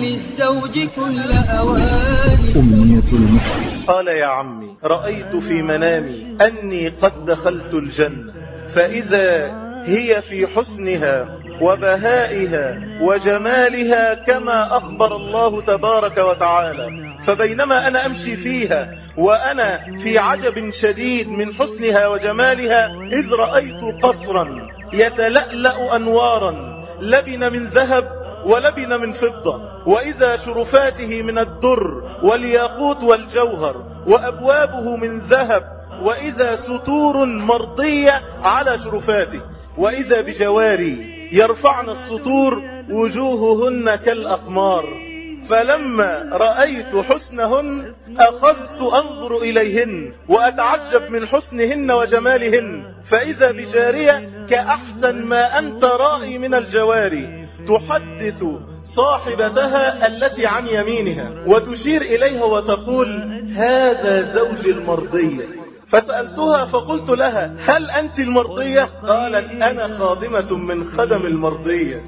للزوج كل أوان أمنية المسلم. قال يا عمي رأيت في منامي أني قد دخلت الجنة فإذا هي في حسنها وبهائها وجمالها كما أخبر الله تبارك وتعالى فبينما أنا أمشي فيها وأنا في عجب شديد من حسنها وجمالها إذ رأيت قصرا يتلألأ أنوارا لبن من ذهب ولبن من فضة. وإذا شرفاته من الدر والياقوت والجوهر وأبوابه من ذهب وإذا ستور مرضية على شرفاته. وإذا بجواري يرفعن السطور وجوههن كالأقمار. فلما رأيت حسنهن أخذت أنظر إليهن وأتعجب من حسنهن وجمالهن فإذا بجارية كأحسن ما أنت رائي من الجواري تحدث صاحبتها التي عن يمينها وتشير إليها وتقول هذا زوج المرضية فسألتها فقلت لها هل أنت المرضية؟ قالت أنا خادمة من خدم المرضية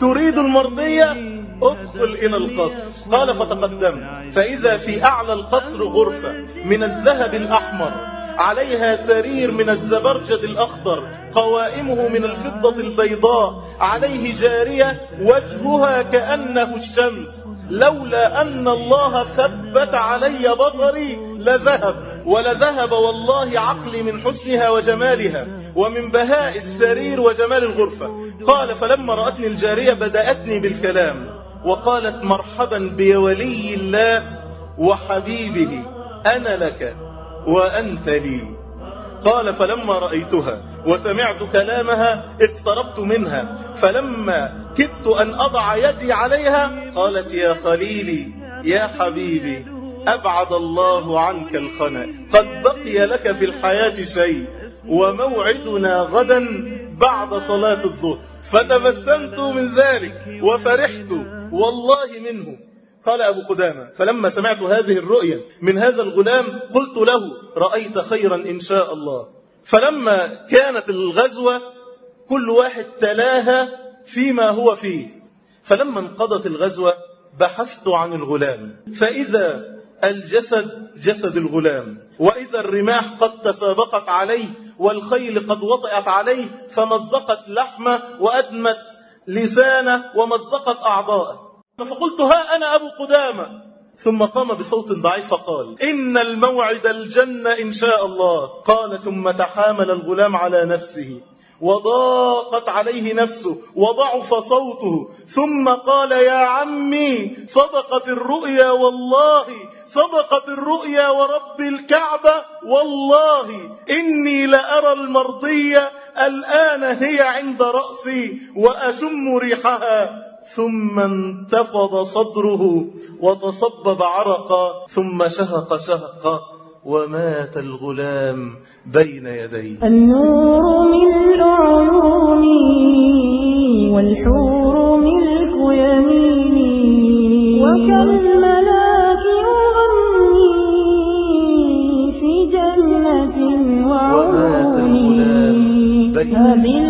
تريد المرضية؟ ادخل إلى القصر. قال فتقدمت. فإذا في أعلى القصر غرفة من الذهب الأحمر عليها سرير من الزبرجد الأخضر قوائمه من الفضة البيضاء عليه جارية وجهها كأنه الشمس. لولا أن الله ثبت علي بصري لذهب. ولذهب والله عقلي من حسنها وجمالها ومن بهاء السرير وجمال الغرفة. قال فلما رأتني الجارية بدأتني بالكلام. وقالت مرحبا بولي الله وحبيبه أنا لك وأنت لي. قال فلما رأيتها وسمعت كلامها اقتربت منها فلما كدت أن أضع يدي عليها قالت يا خليلي يا حبيبي أبعد الله عنك الخنأ قد بقي لك في الحياة شيء وموعدنا غدا بعد صلاة الظهر. فتبسمت من ذلك وفرحت والله منه. قال أبو قدامة فلما سمعت هذه الرؤيا من هذا الغلام قلت له رأيت خيرا إن شاء الله. فلما كانت الغزوة كل واحد تلاها فيما هو فيه. فلما انقضت الغزوة بحثت عن الغلام. فإذا الجسد جسد الغلام. وإذا الرماح قد تسابقت عليه والخيل قد وطئت عليه فمزقت لحمة وأدمت لسانه ومزقت أعضاءه. فقلت ها أنا أبو قدامة. ثم قام بصوت ضعيف فقال إن الموعد الجنة إن شاء الله. قال ثم تحامل الغلام على نفسه. وضاقت عليه نفسه وضعف صوته. ثم قال يا عمي صدقت الرؤيا والله صدقت الرؤيا ورب الكعبة والله إني لأرى المرضية الآن هي عند رأسي وأشم ريحها. ثم انتفض صدره وتصبب عرقا ثم شهق شهقا. ومات الغلام بين يديه النور ملء عيوني والحور ملك يميني. وكالملاك أغني في جنة وعيوني. هذه الجنان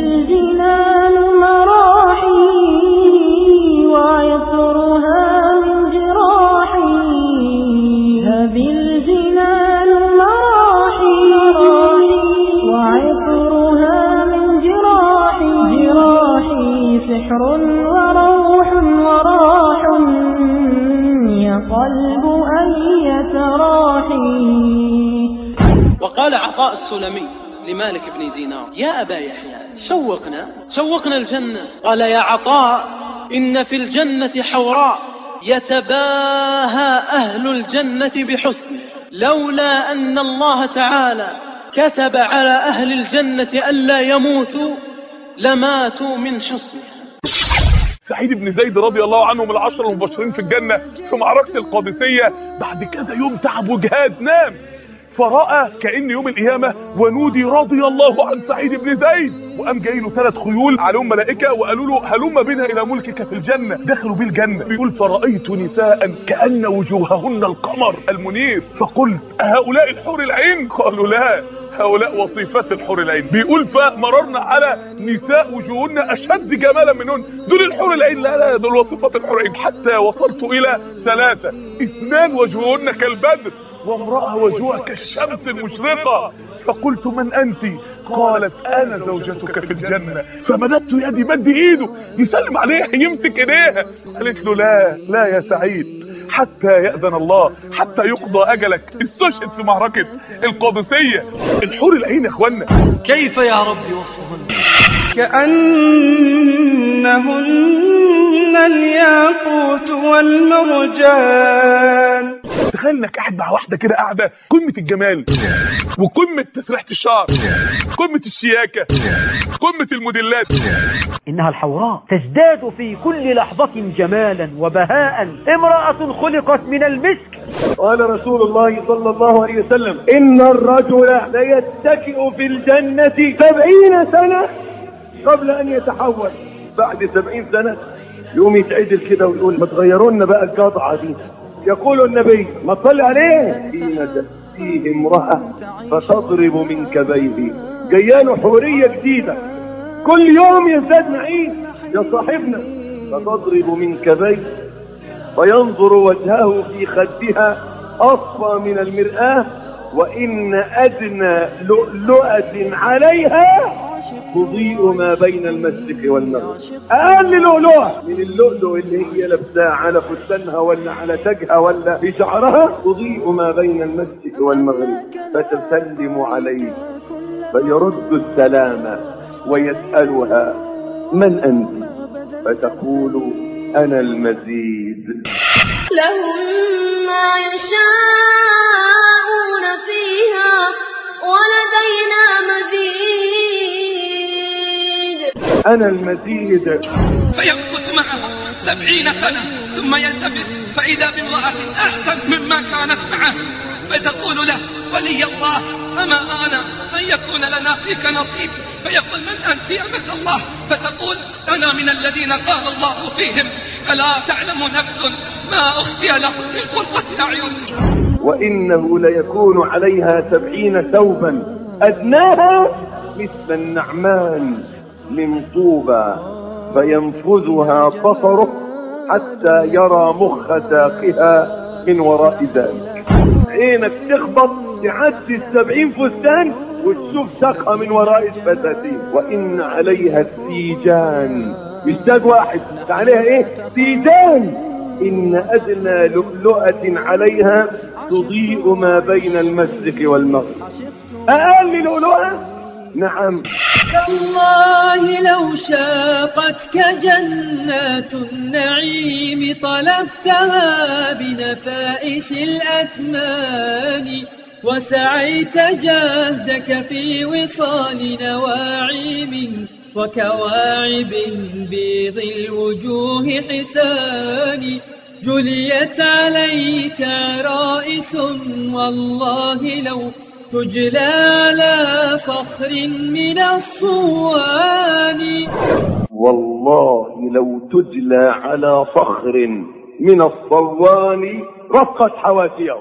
وقال عطاء السلمي لمالك بن دينار يا أبا يحيى شوقنا شوقنا الجنة. قال يا عطاء إن في الجنة حوراء يتباهى أهل الجنة بحسنه لولا أن الله تعالى كتب على أهل الجنة ألا يموتوا لماتوا من حسنه سعيد بن زيد رضي الله عنه من العشر المبشرين في الجنة في معركة القادسية بعد كذا يوم تعب وجهاد نام. فرأى كأن يوم القيامة ونودي رضي الله عن سعيد بن زيد. وقام جاي له ثلاث خيول عليهم ملائكة وقالوا له هلم بنا إلى ملكك في الجنة. دخلوا بيه الجنة بيقول فرأيت نساء كأن وجوههن القمر المنير. فقلت أهؤلاء الحور العين؟ قالوا لا هؤلاء وصيفات الحور العين. بيقول فمررنا على نساء وجوههن أشد جمالا منهن. دول الحور العين؟ لا لا دول وصيفات الحور العين. حتى وصلت إلى ثلاثة. اثنان وجوههن كالبدر. وامرأة وجوهها كالشمس المشرقة. فقلت من أنت؟ قالت أنا زوجتك في الجنة. فمددت يدي مد إيده. يسلم عليها يمسك إيديها. قالت له لا لا يا سعيد. حتى يأذن الله حتى يقضى أجلك. استشهد في معركة القادسية. الحور العين يا إخوانا. كيف يا رب وصفهن؟ كأنهن الياقوت والمرجان. تخيل انك قاعد مع واحدة كده قاعدة. قمة الجمال. وقمة تسريحة الشعر. قمة الشياكه قمة الموديلات. إنها الحوراء تزداد في كل لحظة جمالا وبهاء. امرأة خلقت من المسك. قال رسول الله صلى الله عليه وسلم إن الرجل ليتكئ في الجنة سبعين سنة. قبل أن يتحول. بعد سبعين سنة يقوم يتعدل كده ويقول ما تغيروا لنا بقى القطعة دي. يقول النبي ما تصلي عليه. حين تأتيه امرأة فتضرب من كبيه. جيان حورية جديدة. كل يوم يزداد نعيم يا صاحبنا فتضرب من كبيه. فينظر وجهه في خدها أصفى من المرآة. وإن أدنى لؤلؤة عليها تضيء ما بين المشرق والمغرب أقل لؤلؤة من اللؤلؤ اللي هي لابساه على فستانها ولا على تاجها ولا في شعرها تضيء ما بين المشرق والمغرب فتسلم عليه فيرد السلام ويسألها من أنت؟ فتقول أنا المزيد. لهم ما يشاءون أنا المزيد. فيمكث معها سبعين سنة ثم يلتفت فإذا بامرأة أحسن مما كانت معه فتقول له ولي الله أما أنا؟ أن يكون لنا فيك نصيب. فيقول من أنت يا أمة الله؟ فتقول أنا من الذين قال الله فيهم فلا تعلم نفس ما أخفي لهم من قرة أعين. وإنه ليكون عليها سبعين ثوبا أدناها مثل النعمان. من طوبى فينفذها بصره حتى يرى مخ ساقها من وراء ذلك. عينك تخبط تعدي السبعين فستان وتشوف ساقها من وراء الفساتين. وإن عليها السيجان. مش تاج واحد. عليها إيه؟ سيجان. إن أدنى لؤلؤة عليها تضيء ما بين المشرق والمغرب. أقل لؤلؤة؟ نعم. تالله لو شاقتك جنات النعيم طلبتها بنفائس الأثمان وسعيت جهدك في وصال نواعم وكواعب بيض الوجوه حسان جليت عليك عرائس والله لو تجلى على صخر من الصوان. والله لو تجلى على صخر من الصوان رقت حواشيه.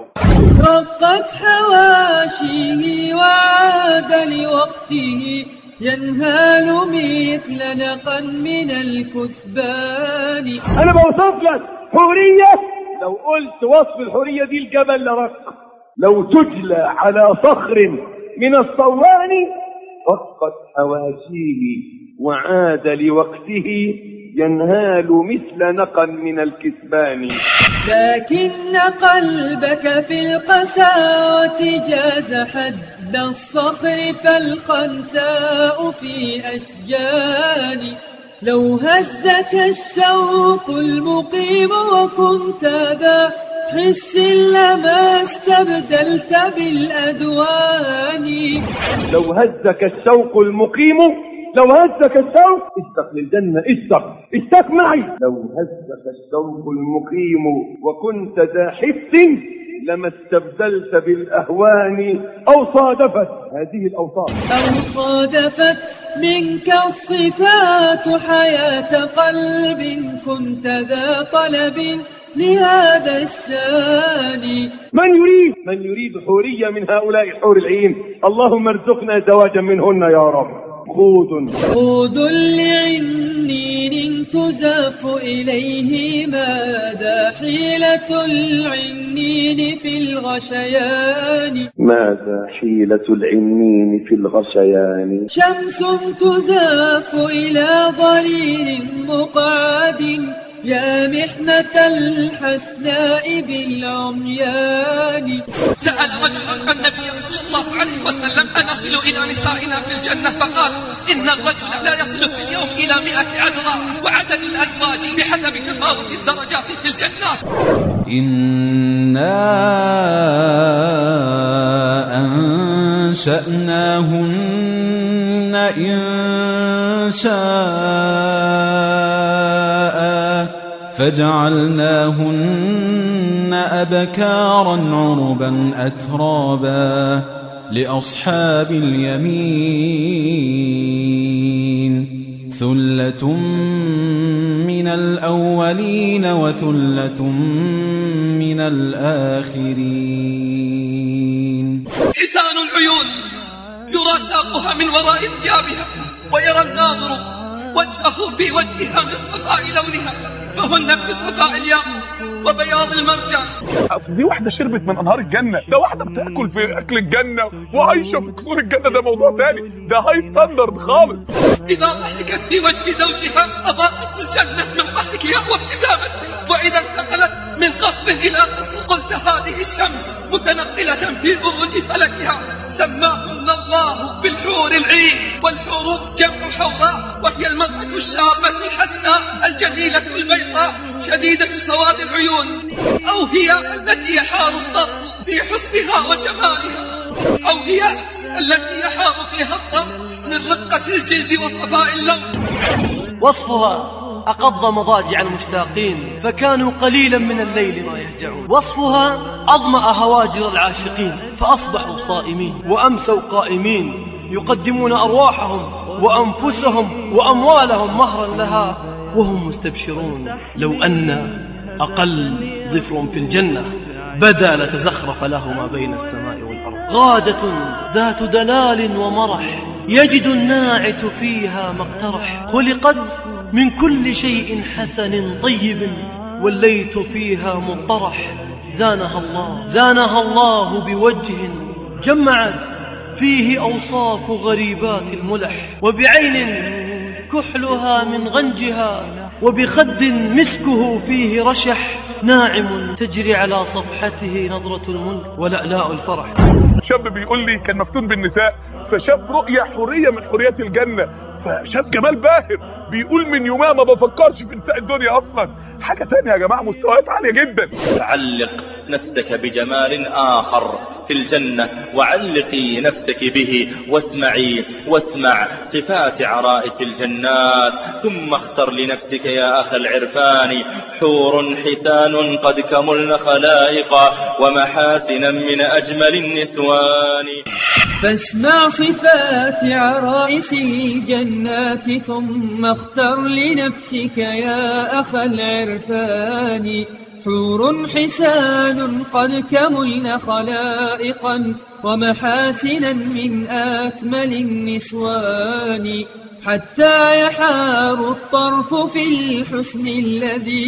رقت حواشيه وعاد لوقته. ينهال مثل نقا من الكثبان. أنا بوصف لك حورية. لو قلت وصف الحورية دي الجبل لرق. لو تجلى على صخر من الصوان رقت حواشيه وعاد لوقته ينهال مثل نقا من الكثبان لكن قلبك في القساوة جاز حد الصخر فالخنساء في أشجان. لو هزك الشوق المقيم وكنت ذا حس لما استبدلت بالأدوان. لو هزك الشوق المقيم لو هزك الشوق اشتق للجنة اشتق اشتق معي. لو هزك الشوق المقيم وكنت ذا حس لما استبدلت بالأهوان أو صادفت. هذه الأوصاف. أو صادفت منك الصفات حياة قلب كنت ذا طلب. لهذا الشان. من يريد؟ من يريد حورية من هؤلاء حور العين. اللهم ارزقنا زواجا منهن يا رب. خود خود لعنين تزاف إليه ماذا؟ حيلة العنين في الغشيان. ماذا؟ حيلة العنين في الغشيان. شمس تزاف إلى ضليل مقعد. يا محنة الحسناء بالعميان. سأل رجل النبي صلى الله عليه وسلم أنصل إلى نسائنا في الجنة؟ فقال إن الرجل لا يصل في اليوم إلى مئة عذراء وعدد الأزواج بحسب تفاوت الدرجات في الجنات إنا أنشأناهن إن شاء فجعلناهن أبكارا عربا أترابا لأصحاب اليمين ثلة من الأولين وثلة من الآخرين. حسان العيون يرى ساقها من وراء ثيابها ويرى الناظر وجهه في وجهها من صفاء لونها فهن في صفاء الياقوت وبياض المرجان. أصل دي واحدة شربت من أنهار الجنة. ده واحدة بتاكل في أكل الجنة. وعايشة في قصور الجنة. ده موضوع تاني. ده هاي ستاندرد خالص. إذا ضحكت في وجه زوجها أضاءت الجنة من ضحكها وابتسامتها وإذا انتقلت من قصر إلى قصر قلت هذه الشمس متنقلة في بروج فلكها. سماهن الله بالحور العين. والحور جمع حوراء وهي المرأة الشابة الحسناء الجميلة البيضاء شديدة سواد العيون. أو هي التي يحار الطرف في حسنها وجمالها أو هي التي يحار فيها الطرف من رقة الجلد وصفاء اللون. وصفها أقض مضاجع المشتاقين فكانوا قليلا من الليل ما يهجعون. وصفها أظمأ هواجر العاشقين فأصبحوا صائمين وأمسوا قائمين يقدمون أرواحهم وأنفسهم وأموالهم مهرا لها وهم مستبشرون. لو أن أقل ظفر في الجنة بدا لتزخرف له ما بين السماء والأرض. غادة ذات دلال ومرح يجد الناعت فيها ما اقترح. خلقت من كل شيء حسن طيب وليت فيها مطرح. زانها الله زانها الله بوجه جمعت فيه أوصاف غريبات الملح. وبعين كحلها من غنجها وبخد مسكه فيه رشح ناعم تجري على صفحته نظرة الملك ولألاء الفرح. شاب بيقول لي كان مفتون بالنساء فشاف رؤية حورية من حوريات الجنة فشاف جمال باهر بيقول من يومها ما بفكرش في نساء الدنيا أصلا. حاجة تانية يا جماعة مستويات عالية جدا. علق نفسك بجمال آخر في الجنة. وعلقي نفسك به واسمعي واسمع صفات عرائس الجنات. ثم اختر لنفسك يا أخ العرفان حور حسان قد كملن خلائقا ومحاسنا من أجمل النسوان. فاسمع صفات عرائس الجنات ثم اختر لنفسك يا أخ العرفان. حور حسان قد كملن خلائقا ومحاسنا من أكمل النسوان حتى يحار الطرف في الحسن الذي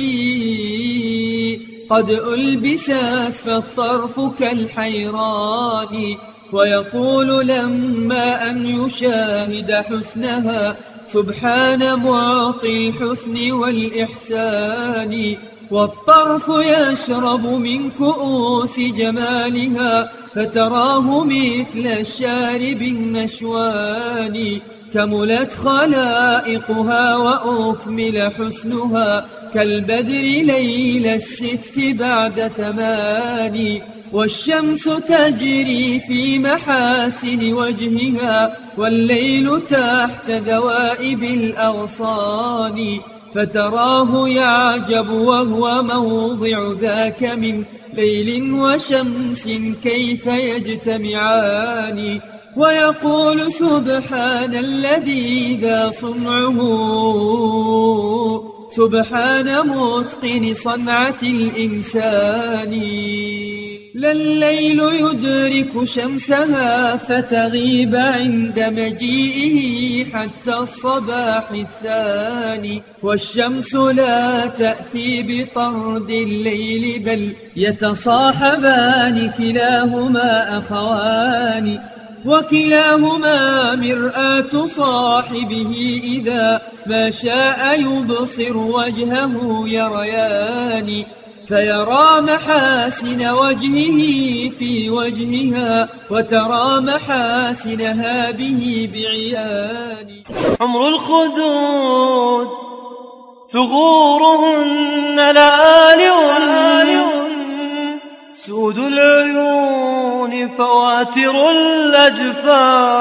قد ألبست فالطرف كالحيران ويقول لما أن يشاهد حسنها سبحان معطي الحسن والإحسان والطرف يشرب من كؤوس جمالها فتراه مثل الشارب النشوان. كملت خلائقها وأكمل حسنها كالبدر ليل الست بعد ثمان. والشمس تجري في محاسن وجهها والليل تحت ذوائب الأغصان. فتراه يعجب وهو موضع ذاك من ليل وشمس كيف يجتمعان. ويقول سبحان الذي ذا صنعه. سبحان متقن صنعة الإنسان. لا الليل يدرك شمسها فتغيب عند مجيئه حتى الصباح الثاني. والشمس لا تأتي بطرد الليل بل يتصاحبان كلاهما أخوان. وكلاهما مرآة صاحبه إذا ما شاء يبصر وجهه يريان. فيرى محاسن وجهه في وجهها وترى محاسنها به بعيان. عمر الخدود ثغورهن لآلئ سود العيون فواتر الأجفان.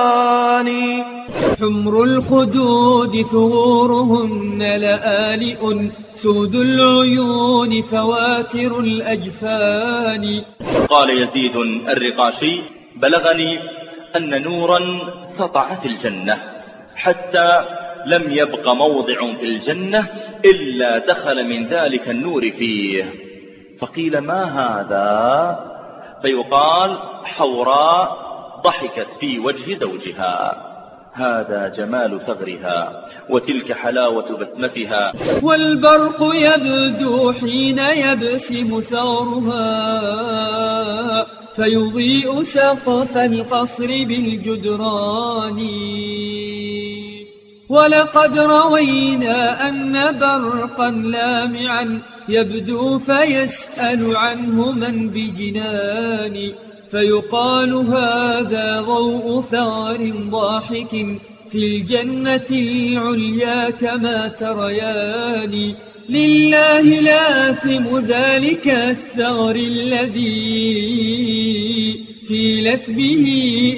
حمر الخدود ثغورهن لآلئ سود العيون فواتر الأجفان. قال يزيد الرقاشي بلغني أن نورا سطع في الجنة حتى لم يبق موضع في الجنة إلا دخل من ذلك النور فيه. فقيل ما هذا؟ فيقال حوراء ضحكت في وجه زوجها. هذا جمال ثغرها وتلك حلاوة بسمتها. والبرق يبدو حين يبسم ثغرها فيضيء سقف القصر بالجدران. ولقد روينا أن برقا لامعا يبدو فيسأل عنه من بجنان. فيقال هذا ضوء ثار ضاحك في الجنة العليا كما تريان. لله لاثم ذلك الثغر الذي في لثبه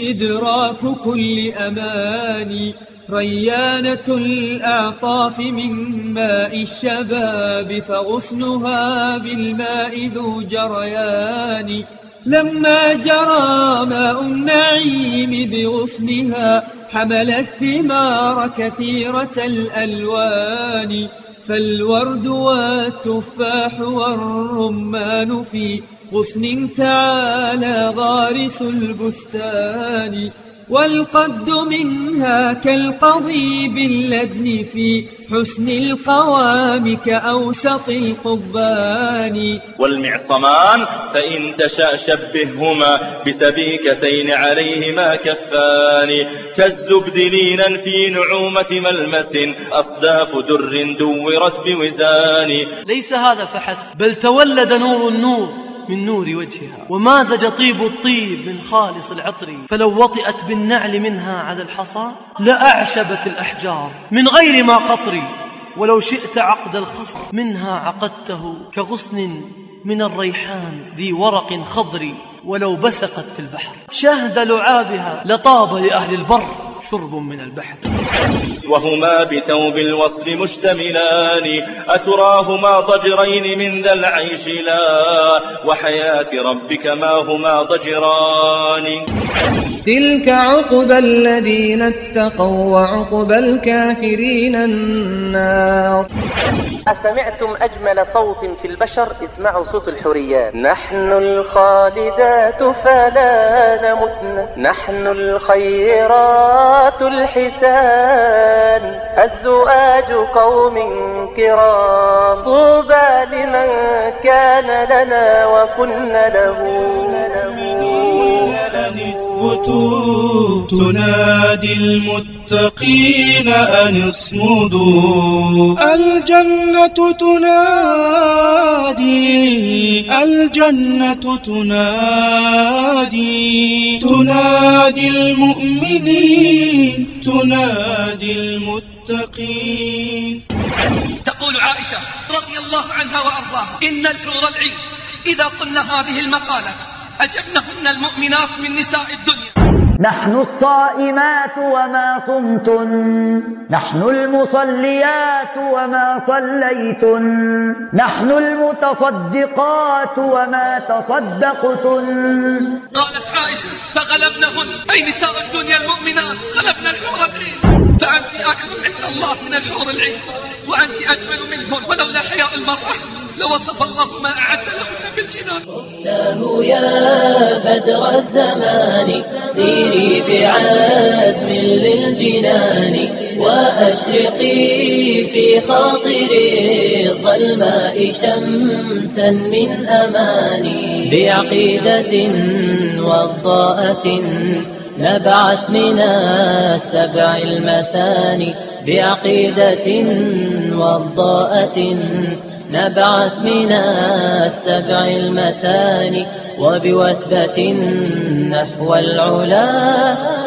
إدراك كل أمان. ريانة الأعطاف من ماء الشباب فغصنها بالماء ذو جريان. لما جرى ماء النعيم بغصنها حمل الثمار كثيرة الألوان. فالورد والتفاح والرمان في غصن تعالى غارس البستان. والقد منها كالقضيب اللدن في حسن القوام كأوسط القضبان. والمعصمان فإن تشاء شبههما بسبيكتين عليهما كفان. كالزبد لينا في نعومة ملمس أصداف در دورت بوزان. ليس هذا فحسب بل تولد نور النور. من نور وجهها. ومازج طيب الطيب من خالص العطر. فلو وطئت بالنعل منها على الحصى لأعشبت الأحجار من غير ما قطر ولو شئت عقد الخصر منها عقدته كغصن من الريحان ذي ورق خضر. ولو بسقت في البحر شهد لعابها لطاب لأهل البر. شرب من البحر. وهما بثوب الوصل مشتملان. أتراهما ضجرين من ذا العيش لا. وحياة ربك ما هما ضجران. تلك عقبى الذين اتقوا وعقبى الكافرين النار. أسمعتم أجمل صوت في البشر؟ اسمعوا صوت الحوريات. نحن الخالدات فلا نمتن نحن الخيرات الحسان الزؤاج قوم كرام. طوبى لمن كان لنا وكنا له. اثبتوا تنادي المتقين أن اصمدوا. الجنة تنادي الجنة تنادي. تنادي المؤمنين تنادي المتقين. تقول عائشة رضي الله عنها وأرضاها إن الحور العين إذا قلنا هذه المقالة أجبنهن المؤمنات من نساء الدنيا. نحن الصائمات وما صمتن. نحن المصليات وما صليتن. نحن المتصدقات وما تصدقتن. قالت عائشة فغلبنهن. أي نساء الدنيا المؤمنات غلبنا الحور العين فأنت أكرم عند الله من الحور العين. وأنت أجمل منهن ولولا حياء المرأة. لوصف الله ما أعد لهن في الجنان. أختاه يا بدر الزمان سيري بعزم للجنان وأشرقي في خاطر الظلماء شمسا من أماني. بعقيدة وضاءة نبعت من السبع المثاني. بعقيدة وضاءة نبعت من السبع المثاني وبوثبة نحو العلا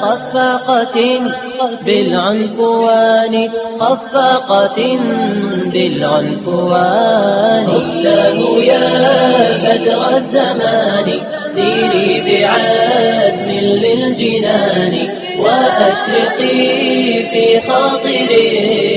خفاقة بالعنفوان خفاقة بالعنفوان. اختاه يا بدر الزمان سيري بعزم للجنان وأشرقي في خاطر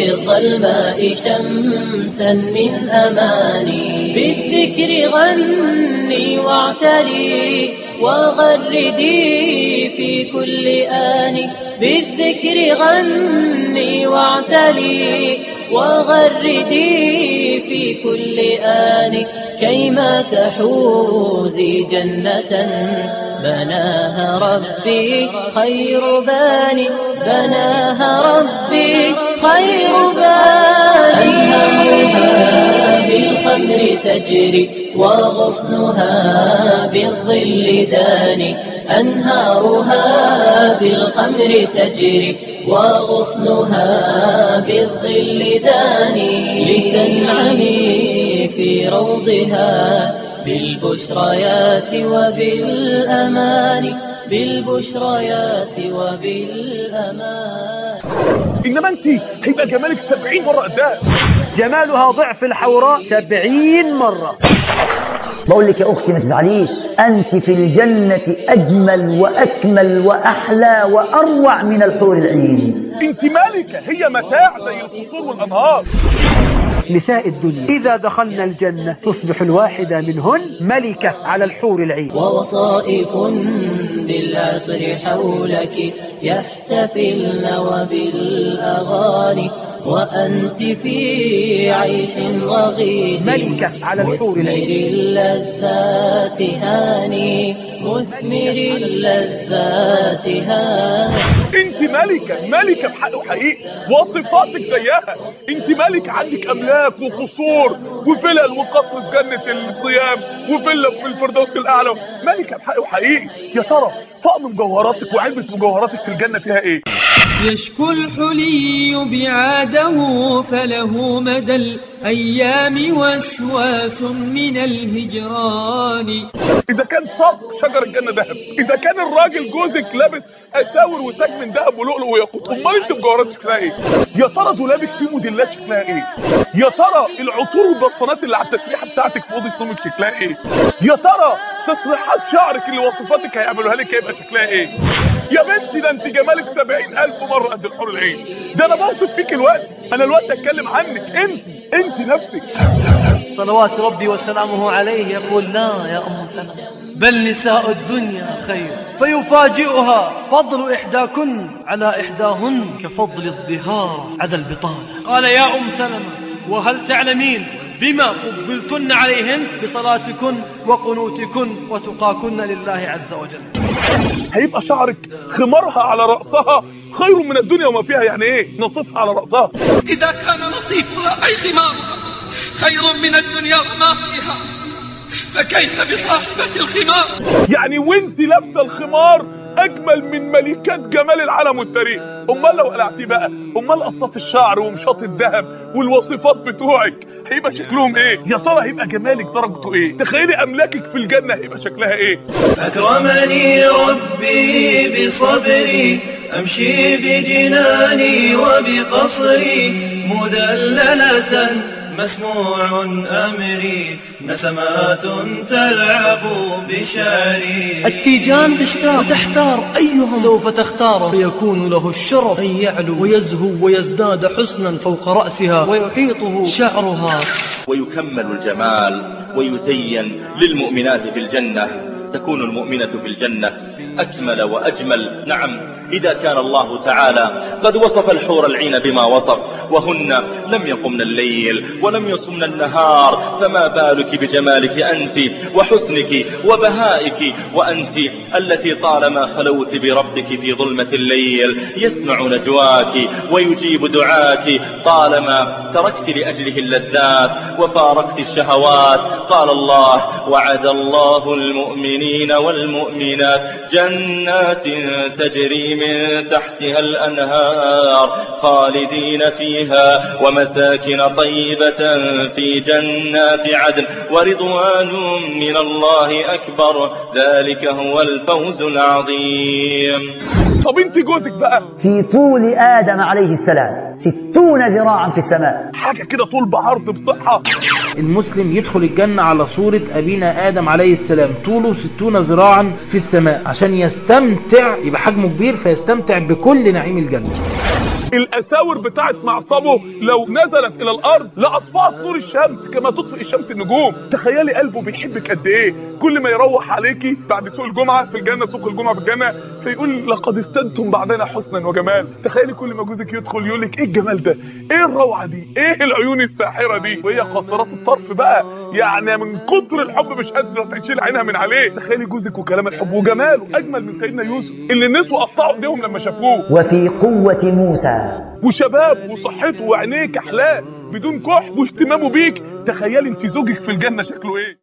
الظلماء شمسا من أماني. بالذكر غني واعتلي وغردي في كل آن. بالذكر غني واعتلي وغردي في كل آن. كيما تحوزي جنة بناها ربي خير باني بناها ربي خير باني أنهارها بالخمر تجري وغصنها بالظل داني أنهارها بالخمر تجري وغصنها بالظل داني. لتنعمي في روضها بالبشريات وبالأمان بالبشريات وبالأمان. إنما أنت هيبقى جمالك 70 مرة قدها جمالها ضعف الحوراء سبعين مرة. بقول لك يا أختي ما تزعليش. أنت في الجنة أجمل وأكمل وأحلى وأروع من الحور العين. أنت ملكه هي متاع زي القصور والأنهار. نساء الدنيا. إذا دخلنا الجنة تصبح الواحدة منهن ملكة على الحور العين. ووصائف بالعطر حولك يحتفلن وبالأغاني وأنت في عيش رغيد. ملكة على الحور مثمر العين اللذات هاني. مثمر اللذات هاني انت ملكه ملكه بحق وحقيقي وصفاتك زيها. انت ملكه عندك أملاك وقصور وفلل وقصر في جنة الصيام وفيلا في الفردوس الأعلى. ملكه بحق وحقيقي يا ترى طقم مجوهراتك وعلبة مجوهراتك في الجنة فيها إيه؟ يشكو الحلي بعاده فله مدى الأيام وسواس من الهجران. إذا كان صق شجر الجنة ذهب. إذا كان الراجل جوزك لابس أساور وتاج من ذهب ولؤلؤ وياقوت. امال انت مجوهراتك شكلها إيه؟ يا ترى دولابك فيه موديلات شكلها إيه؟ يا ترى العطور والبرفانات اللي على التسريحه بتاعتك في أوضة نومك شكلها إيه؟ يا ترى تسريحات شعرك اللي وصفاتك هيعملوها لك هيبقى شكلها إيه؟ يا بنتي ده أنت جمالك سبعين ألف مرة قد الحور العين. ده أنا بوصف فيك الوقت. أنا الوقت أتكلم عنك. أنت أنت نفسك. صلوات ربي وسلامه عليه يقول لا يا أم سلمة. بل نساء الدنيا خير. فيفاجئها فضل إحداكن على إحداهن كفضل الظهار على البطانة. قال يا أم سلمة وهل تعلمين بما فضلتن عليهن بصلاتكن وقنوتكن وتقاكن لله عز وجل؟ هيبقى شعرك خمارها على رأسها خير من الدنيا وما فيها يعني إيه؟ نصفها على رأسها. إذا كان نصيفها أي خمارها خير من الدنيا وما فيها. فكيف بصاحبة الخمار؟ يعني وانت لابسة الخمار أجمل من ملكات جمال العالم والتاريخ. أمال لو قلعتيه بقى أمال قصات الشعر ومشاط الذهب والوصفات بتوعك هيبقى شكلهم إيه؟ يا ترى هيبقى جمالك درجته إيه؟ تخيلي أملاكك في الجنة هيبقى شكلها إيه؟ أكرمني ربي بصبري أمشي بجناني وبقصري مدللة مسموع أمري نسمات تلعب بشعري. التيجان تشتاق وتحتار أيهم. سوف تختار فيكون له الشرف أن يعلو. ويزهو ويزداد حسنا فوق رأسها. ويحيطه شعرها. ويكمل الجمال ويزين للمؤمنات في الجنة. تكون المؤمنة في الجنة. أكمل وأجمل. نعم إذا كان الله تعالى قد وصف الحور العين بما وصف وهن لم يقمن الليل ولم يصمن النهار فما بالك بجمالك أنت وحسنك وبهائك وأنت التي طالما خلوت بربك في ظلمة الليل يسمع نجواك ويجيب دعاك. طالما تركت لأجله اللذات وفارقت الشهوات قال الله وعد الله المؤمنين والمؤمنات جنات تجري من تحتها الأنهار خالدين فيها ومساكن طيبة في جنات عدن ورضوان من الله أكبر ذلك هو الفوز العظيم. طب انت جوزك بقى؟ في طول آدم عليه السلام ستون ذراعا في السماء. حاجة كده طول بعرض بصحة. المسلم يدخل الجنة على صورة أبينا آدم عليه السلام طوله ستون ذراعا في السماء عشان يستمتع يبقى حجمه كبير فيستمتع بكل نعيم الجنة. الأساور بتاعت معصمه لو نزلت إلى الأرض لاطفأت نور الشمس كما تطفئ الشمس النجوم. تخيلي قلبه بيحبك قد إيه؟ كل ما يروح عليكي بعد سوق الجمعة في الجنة سوق الجمعة في الجنة فيقول لقد استنتم بعدنا حسنا وجمال. تخيلي كل ما جوزك يدخل يقول لك إيه الجمال ده؟ إيه الروعة دي؟ إيه العيون الساحرة دي؟ وهي قاصرات الطرف بقى. يعني من كتر الحب مش قادرة تشيل عينها من عليه. تخيلي جوزك وكلام الحب وجماله أجمل من سيدنا يوسف اللي النسوه قطعوا ايديهم لما شافوه. وفي قوة موسى وشباب وصحته وعينيه كحلاه بدون كحل واهتمامه بيك. تخيلي انت زوجك في الجنة شكله إيه؟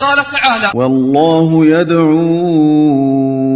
قال تعالى والله يدعو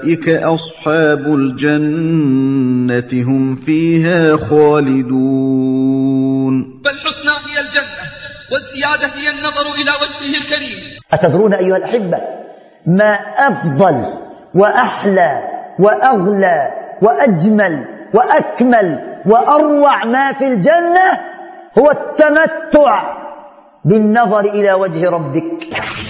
أولئك أصحاب الجنة هم فيها خالدون. فالحسنى هي الجنة والزيادة هي النظر إلى وجهه الكريم. أتدرون أيها الأحبة ما أفضل وأحلى وأغلى وأجمل وأكمل وأروع ما في الجنة هو التمتع. بالنظر إلى وجه ربك.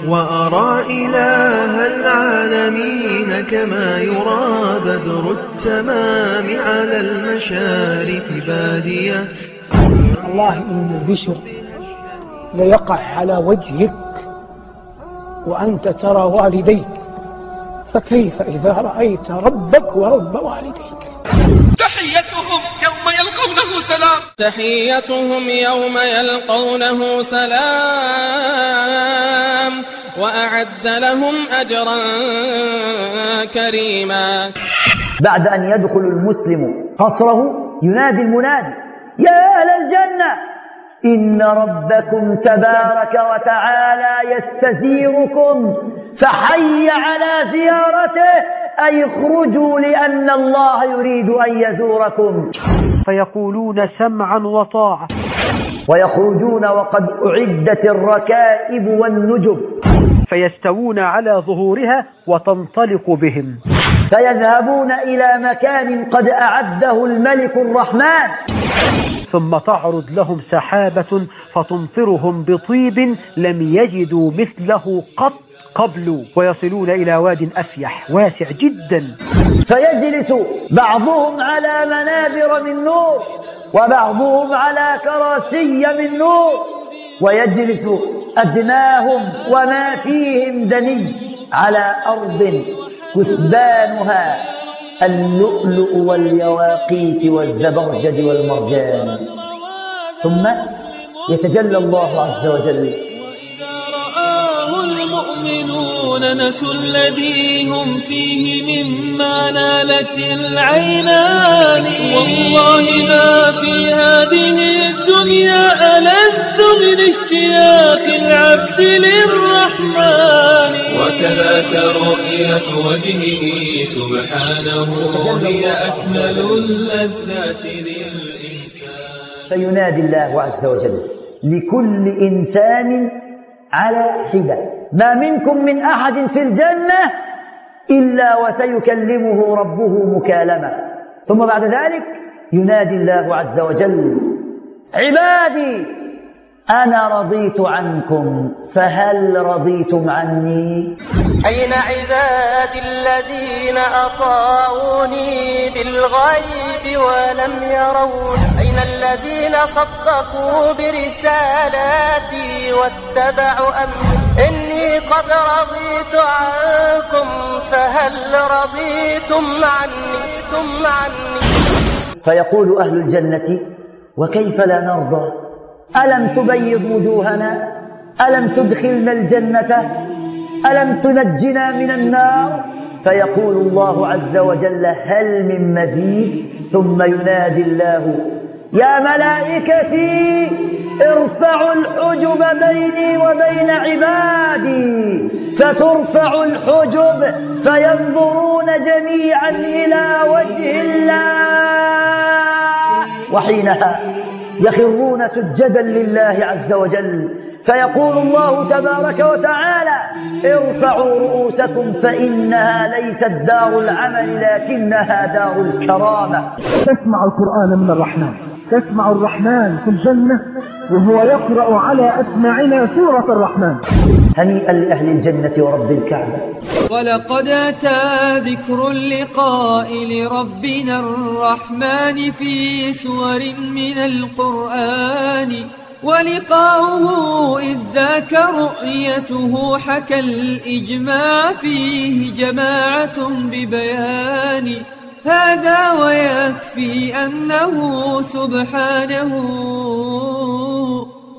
وأرى إله العالمين كما يرى بدر التمام على المشارف بادية. والله إن البشر ليقع على وجهك وأنت ترى والديك فكيف إذا رأيت ربك ورب والديك؟ يوم يلقونه سلام تحيتهم يوم يلقونه سلام وأعد لهم أجرا كريما. بعد أن يدخل المسلم قصره ينادي المنادي يا أهل الجنة إن ربكم تبارك وتعالى يستزيركم فحي على زيارته أي اخرجوا لأن الله يريد أن يزوركم. فيقولون سمعا وطاعة. ويخرجون وقد أعدت الركائب والنجب. فيستوون على ظهورها وتنطلق بهم. فيذهبون إلى مكان قد أعده الملك الرحمن. ثم تعرض لهم سحابة فتمطرهم بطيب لم يجدوا مثله قط. قبل ويصلون إلى واد أفيح واسع جدا. فيجلس بعضهم على منابر من نور وبعضهم على كراسي من نور. ويجلس أدناهم وما فيهم دني على أرض كثبانها اللؤلؤ واليواقيت والزبرجد والمرجان. ثم يتجلى الله عز وجل المؤمنون نسوا الذي هم فيه مما نالت العينان. والله ما في هذه الدنيا ألذ من اشتياق العبد للرحمن. وكذاك رؤية وجهه سبحانه هي أكمل اللذات للإنسان. فينادي الله عز وجل لكل إنسان على حدة. ما منكم من أحد في الجنة إلا وسيكلمه ربه مكالمة. ثم بعد ذلك ينادي الله عز وجل عبادي أنا رضيت عنكم فهل رضيتم عني؟ أين عبادي الذين أطاعوني بالغيب ولم يرون؟ أين الذين صدقوا برسالاتي واتبعوا أمري؟ إني قد رضيت عنكم فهل رضيتم عني؟ تم عني. فيقول أهل الجنة وكيف لا نرضى؟ ألم تبيض وجوهنا؟ ألم تدخلنا الجنة؟ ألم تنجنا من النار؟ فيقول الله عز وجل هل من مزيد؟ ثم ينادي الله يا ملائكتي ارفعوا الحجب بيني وبين عبادي فترفع الحجب فينظرون جميعا إلى وجه الله. وحينها يخرون سجدا لله عز وجل. فيقول الله تبارك وتعالى ارفعوا رؤوسكم فإنها ليست دار العمل لكنها دار الكرامة. تسمع القرآن من الرحمن. تسمع الرحمن في الجنة وهو يقرأ على أسماعنا سورة الرحمن. هنيئا لأهل الجنة ورب الكعبة. ولقد أتى ذكر اللقاء لربنا الرحمن في سور من القرآن ولقاؤه إذ ذاك رؤيته حكى الإجماع فيه جماعة ببيان. هذا ويكفي أنه سبحانه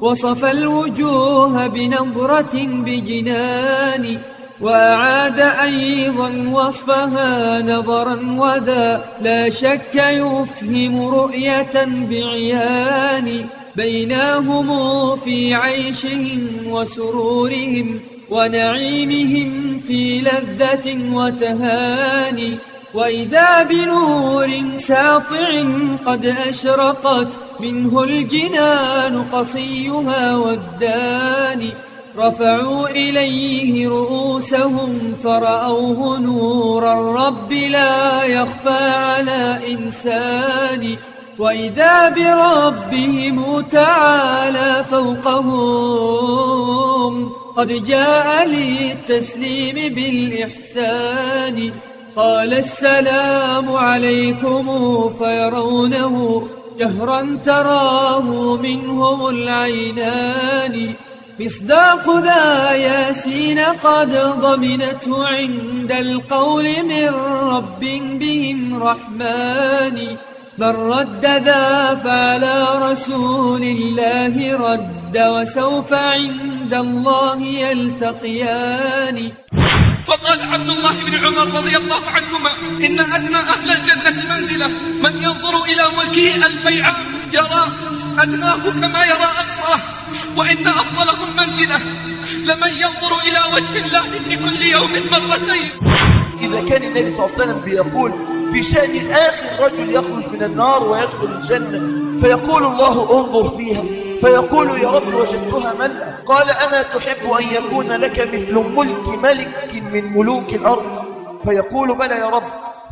وصف الوجوه بنظرة بجنان وأعاد أيضا وصفها نظرا وذا لا شك يفهم رؤية بعيان بيناهم في عيشهم وسرورهم ونعيمهم في لذة وتهاني وإذا بنور ساطع قد أشرقت منه الجنان قصيها والداني رفعوا إليه رؤوسهم فرأوه نور الرب لا يخفى على إنسان. وإذا بربهم تعالى فوقهم قد جاء للتسليم بالإحسان. قال السلام عليكم فيرونه جهرا تراه منهم العينان. مصداق ذا ياسين قد ضمنته عند القول من رب بهم رحمن. من رد ذا فعلى رسول الله رد وسوف عند الله يلتقيان. فقال عبد الله بن عمر رضي الله عنهما إن أدنى أهل الجنة منزلة من ينظر إلى ملكه ألفي عام يرى أدناه كما يرى أقصاه وإن أفضلهم منزلة لمن ينظر إلى وجه الله في كل يوم مرتين. إذا كان النبي صلى الله عليه وسلم بيقول في شأن آخر رجل يخرج من النار ويدخل الجنة فيقول الله انظر فيها. فيقول يا رب وجدتها ملأ قال أما تحب أن يكون لك مثل ملك ملك من ملوك الأرض. فيقول بلى يا رب.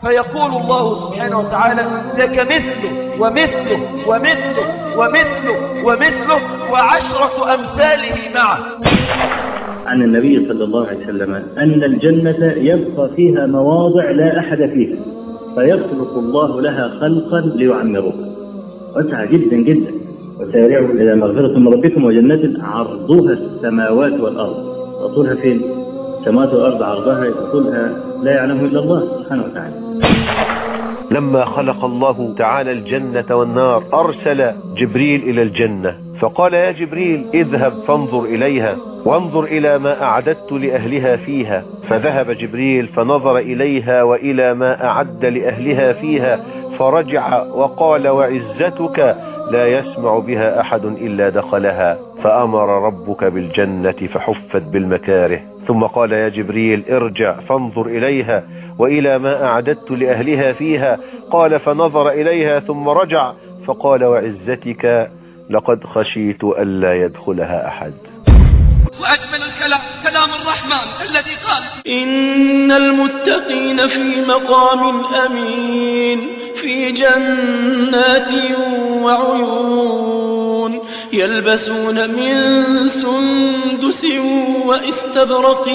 فيقول الله سبحانه وتعالى لك مثله ومثله ومثله ومثله ومثله وعشرة أمثاله معه. عن النبي صلى الله عليه وسلم أن الجنة يبقى فيها مواضع لا أحد فيها فيخلق الله لها خلقا ليعمروها واسعة جدا جدا. وسارعوا إلى مغفرة من ربكم وجنة عرضها السماوات والأرض. وطولها فين؟ السماوات والأرض عرضها طولها لا يعلمه إلا الله سبحانه وتعالى. لما خلق الله تعالى الجنة والنار أرسل جبريل إلى الجنة. فقال يا جبريل اذهب فانظر إليها وانظر إلى ما أعددت لأهلها فيها. فذهب جبريل فنظر إليها وإلى ما أعد لأهلها فيها. فرجع وقال وعزتك لا يسمع بها أحد إلا دخلها فأمر ربك بالجنة فحفت بالمكاره. ثم قال يا جبريل ارجع فانظر إليها وإلى ما أعددت لأهلها فيها. قال فنظر إليها ثم رجع فقال وعزتك لقد خشيت ألا يدخلها أحد. وأجمل الكلام كلام الرحمن الذي قال إن المتقين في مقام أمين. في جنات وعيون يلبسون من سندس واستبرق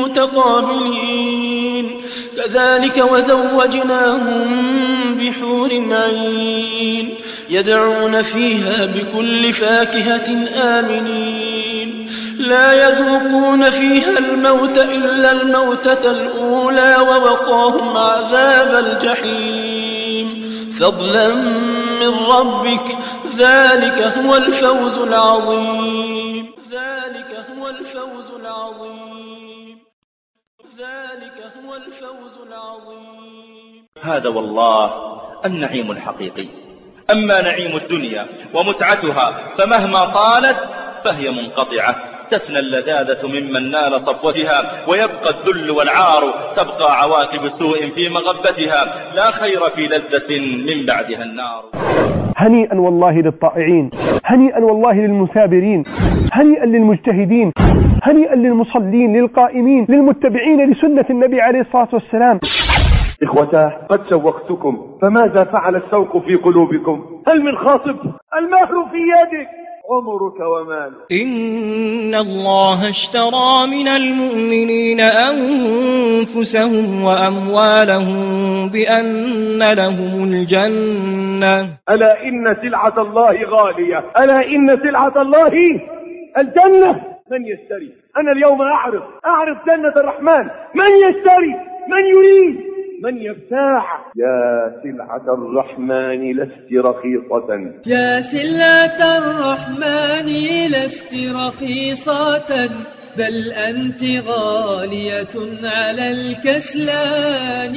متقابلين. كذلك وزوجناهم بحور عين يدعون فيها بكل فاكهة آمنين. لا يذوقون فيها الموت إلا الموتة الأولى ووقاهم عذاب الجحيم. فضلا من ربك ذلك هو الفوز العظيم. ذلك هو الفوز العظيم. ذلك هو الفوز العظيم. هذا والله النعيم الحقيقي. أما نعيم الدنيا ومتعتها فمهما طالت فهي منقطعة. تفنى اللذاذة ممن نال صفوتها ويبقى الذل والعار تبقى عواقب سوء في مغبتها. لا خير في لذة من بعدها النار. هنيئا والله للطائعين هنيئا والله للمثابرين هنيئا للمجتهدين هنيئا للمصلين للقائمين للمتبعين لسنة النبي عليه الصلاة والسلام. إخوتاه قد شوقتكم فماذا فعل الشوق في قلوبكم؟ هل من خاطب؟ المهر في يدك. عمرك ومالك. إن الله اشترى من المؤمنين أنفسهم وأموالهم بأن لهم الجنة. ألا إن سلعة الله غالية؟ ألا إن سلعة الله الجنة؟ من يشتري؟ أنا اليوم أعرف أعرف جنة الرحمن. من يشتري؟ من يريد؟ من يبتاع. يا سلعة الرحمن لست رخيصة. يا سلعة الرحمن لست رخيصة بل أنت غالية على الكسلان.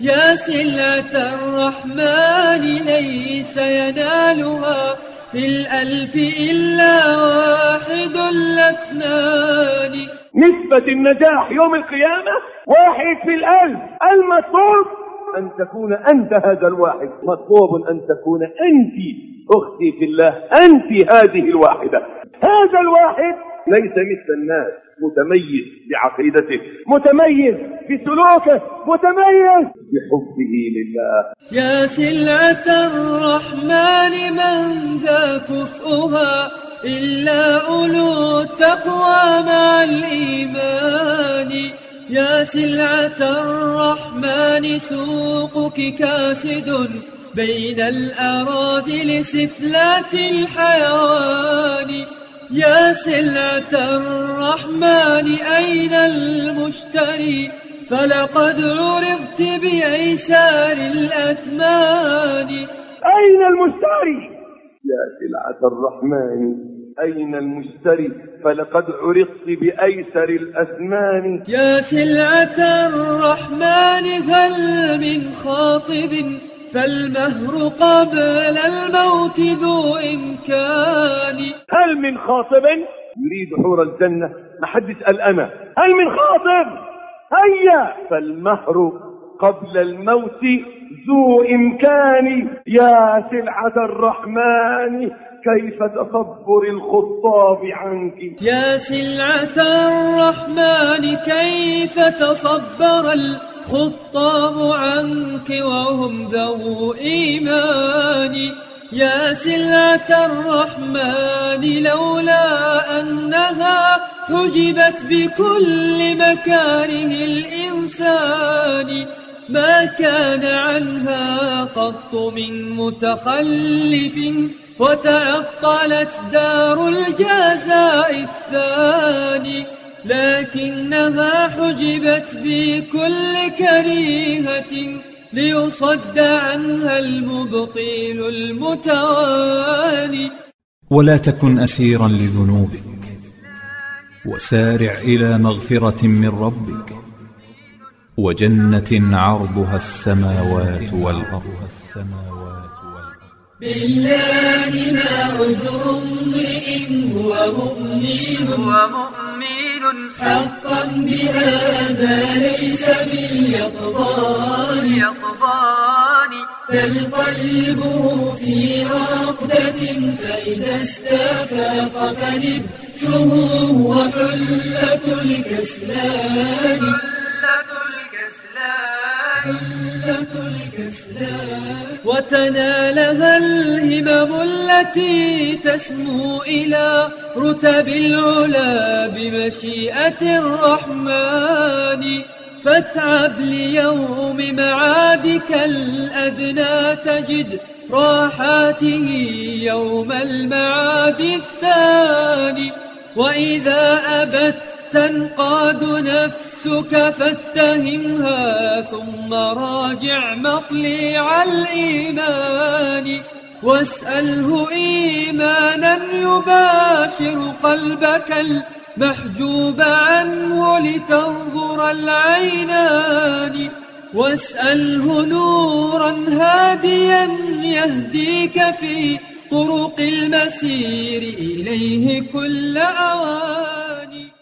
يا سلعة الرحمن ليس ينالها في الألف إلا واحد الاثنان نسبة النجاح يوم القيامة واحد في الألف. المطلوب أن تكون أنت هذا الواحد. مطلوب أن تكون أنت أختي في الله. أنت هذه الواحدة. هذا الواحد ليس مثل الناس متميز بعقيدته متميز بسلوكه متميز بحبه لله. يا سلعة الرحمن من ذا كفؤها إلا أولو التقوى مع الإيمان. يا سلعة الرحمن سوقك كاسد بين الأراضي لسفلات الحيوان. يا سلعة الرحمن أين المشتري؟ فلقد عرضت بأيسار الأثمان. أين المشتري؟ يا سلعة الرحمن أين المشتري؟ فلقد عرضت بأيسر الأثمان. يا سلعة الرحمن هل من خاطب؟ فالمهر قبل الموت ذو إمكان. هل من خاطب يريد حور الجنة؟ ما حد يسأل أنا. هل من خاطب؟ هيا! فالمهر قبل الموت ذو إمكان. يا سلعة الرحمن كيف تصبر الخطاب عنك؟ يا سلعة الرحمن كيف تصبر الخطاب عنك وهم ذو إيمان. يا سلعة الرحمن لولا أنها حجبت بكل مكاره الإنسان. ما كان عنها قط من متخلف وتعطلت دار الجزاء الثاني. لكنها حجبت بكل كريهة ليصد عنها المبطيل المتواني ولا تكن أسيرا لذنوبك وسارع إلى مغفرة من ربك وجنة عرضها السماوات والأرض. بالله ما عذر امرئ هو مؤمن مؤمن حقا بهذا ليس باليقظان. يقظان. بل قلبه في رقدة فإذا استفاق فنبشه وحلة الكسلان. وتنالها الهمم التي تسمو إلى رتب العلا بمشيئة الرحمن. فاتعب ليوم معادك الأدنى تجد راحاته يوم المعاد الثاني. وإذا أبت تنقاد نفسك فاتهمها ثم راجع مطلع الإيمان. واسأله إيمانا يباشر قلبك المحجوب عنه لتنظر العينان. واسأله نورا هاديا يهديك في طرق المسير إليه كل أوان.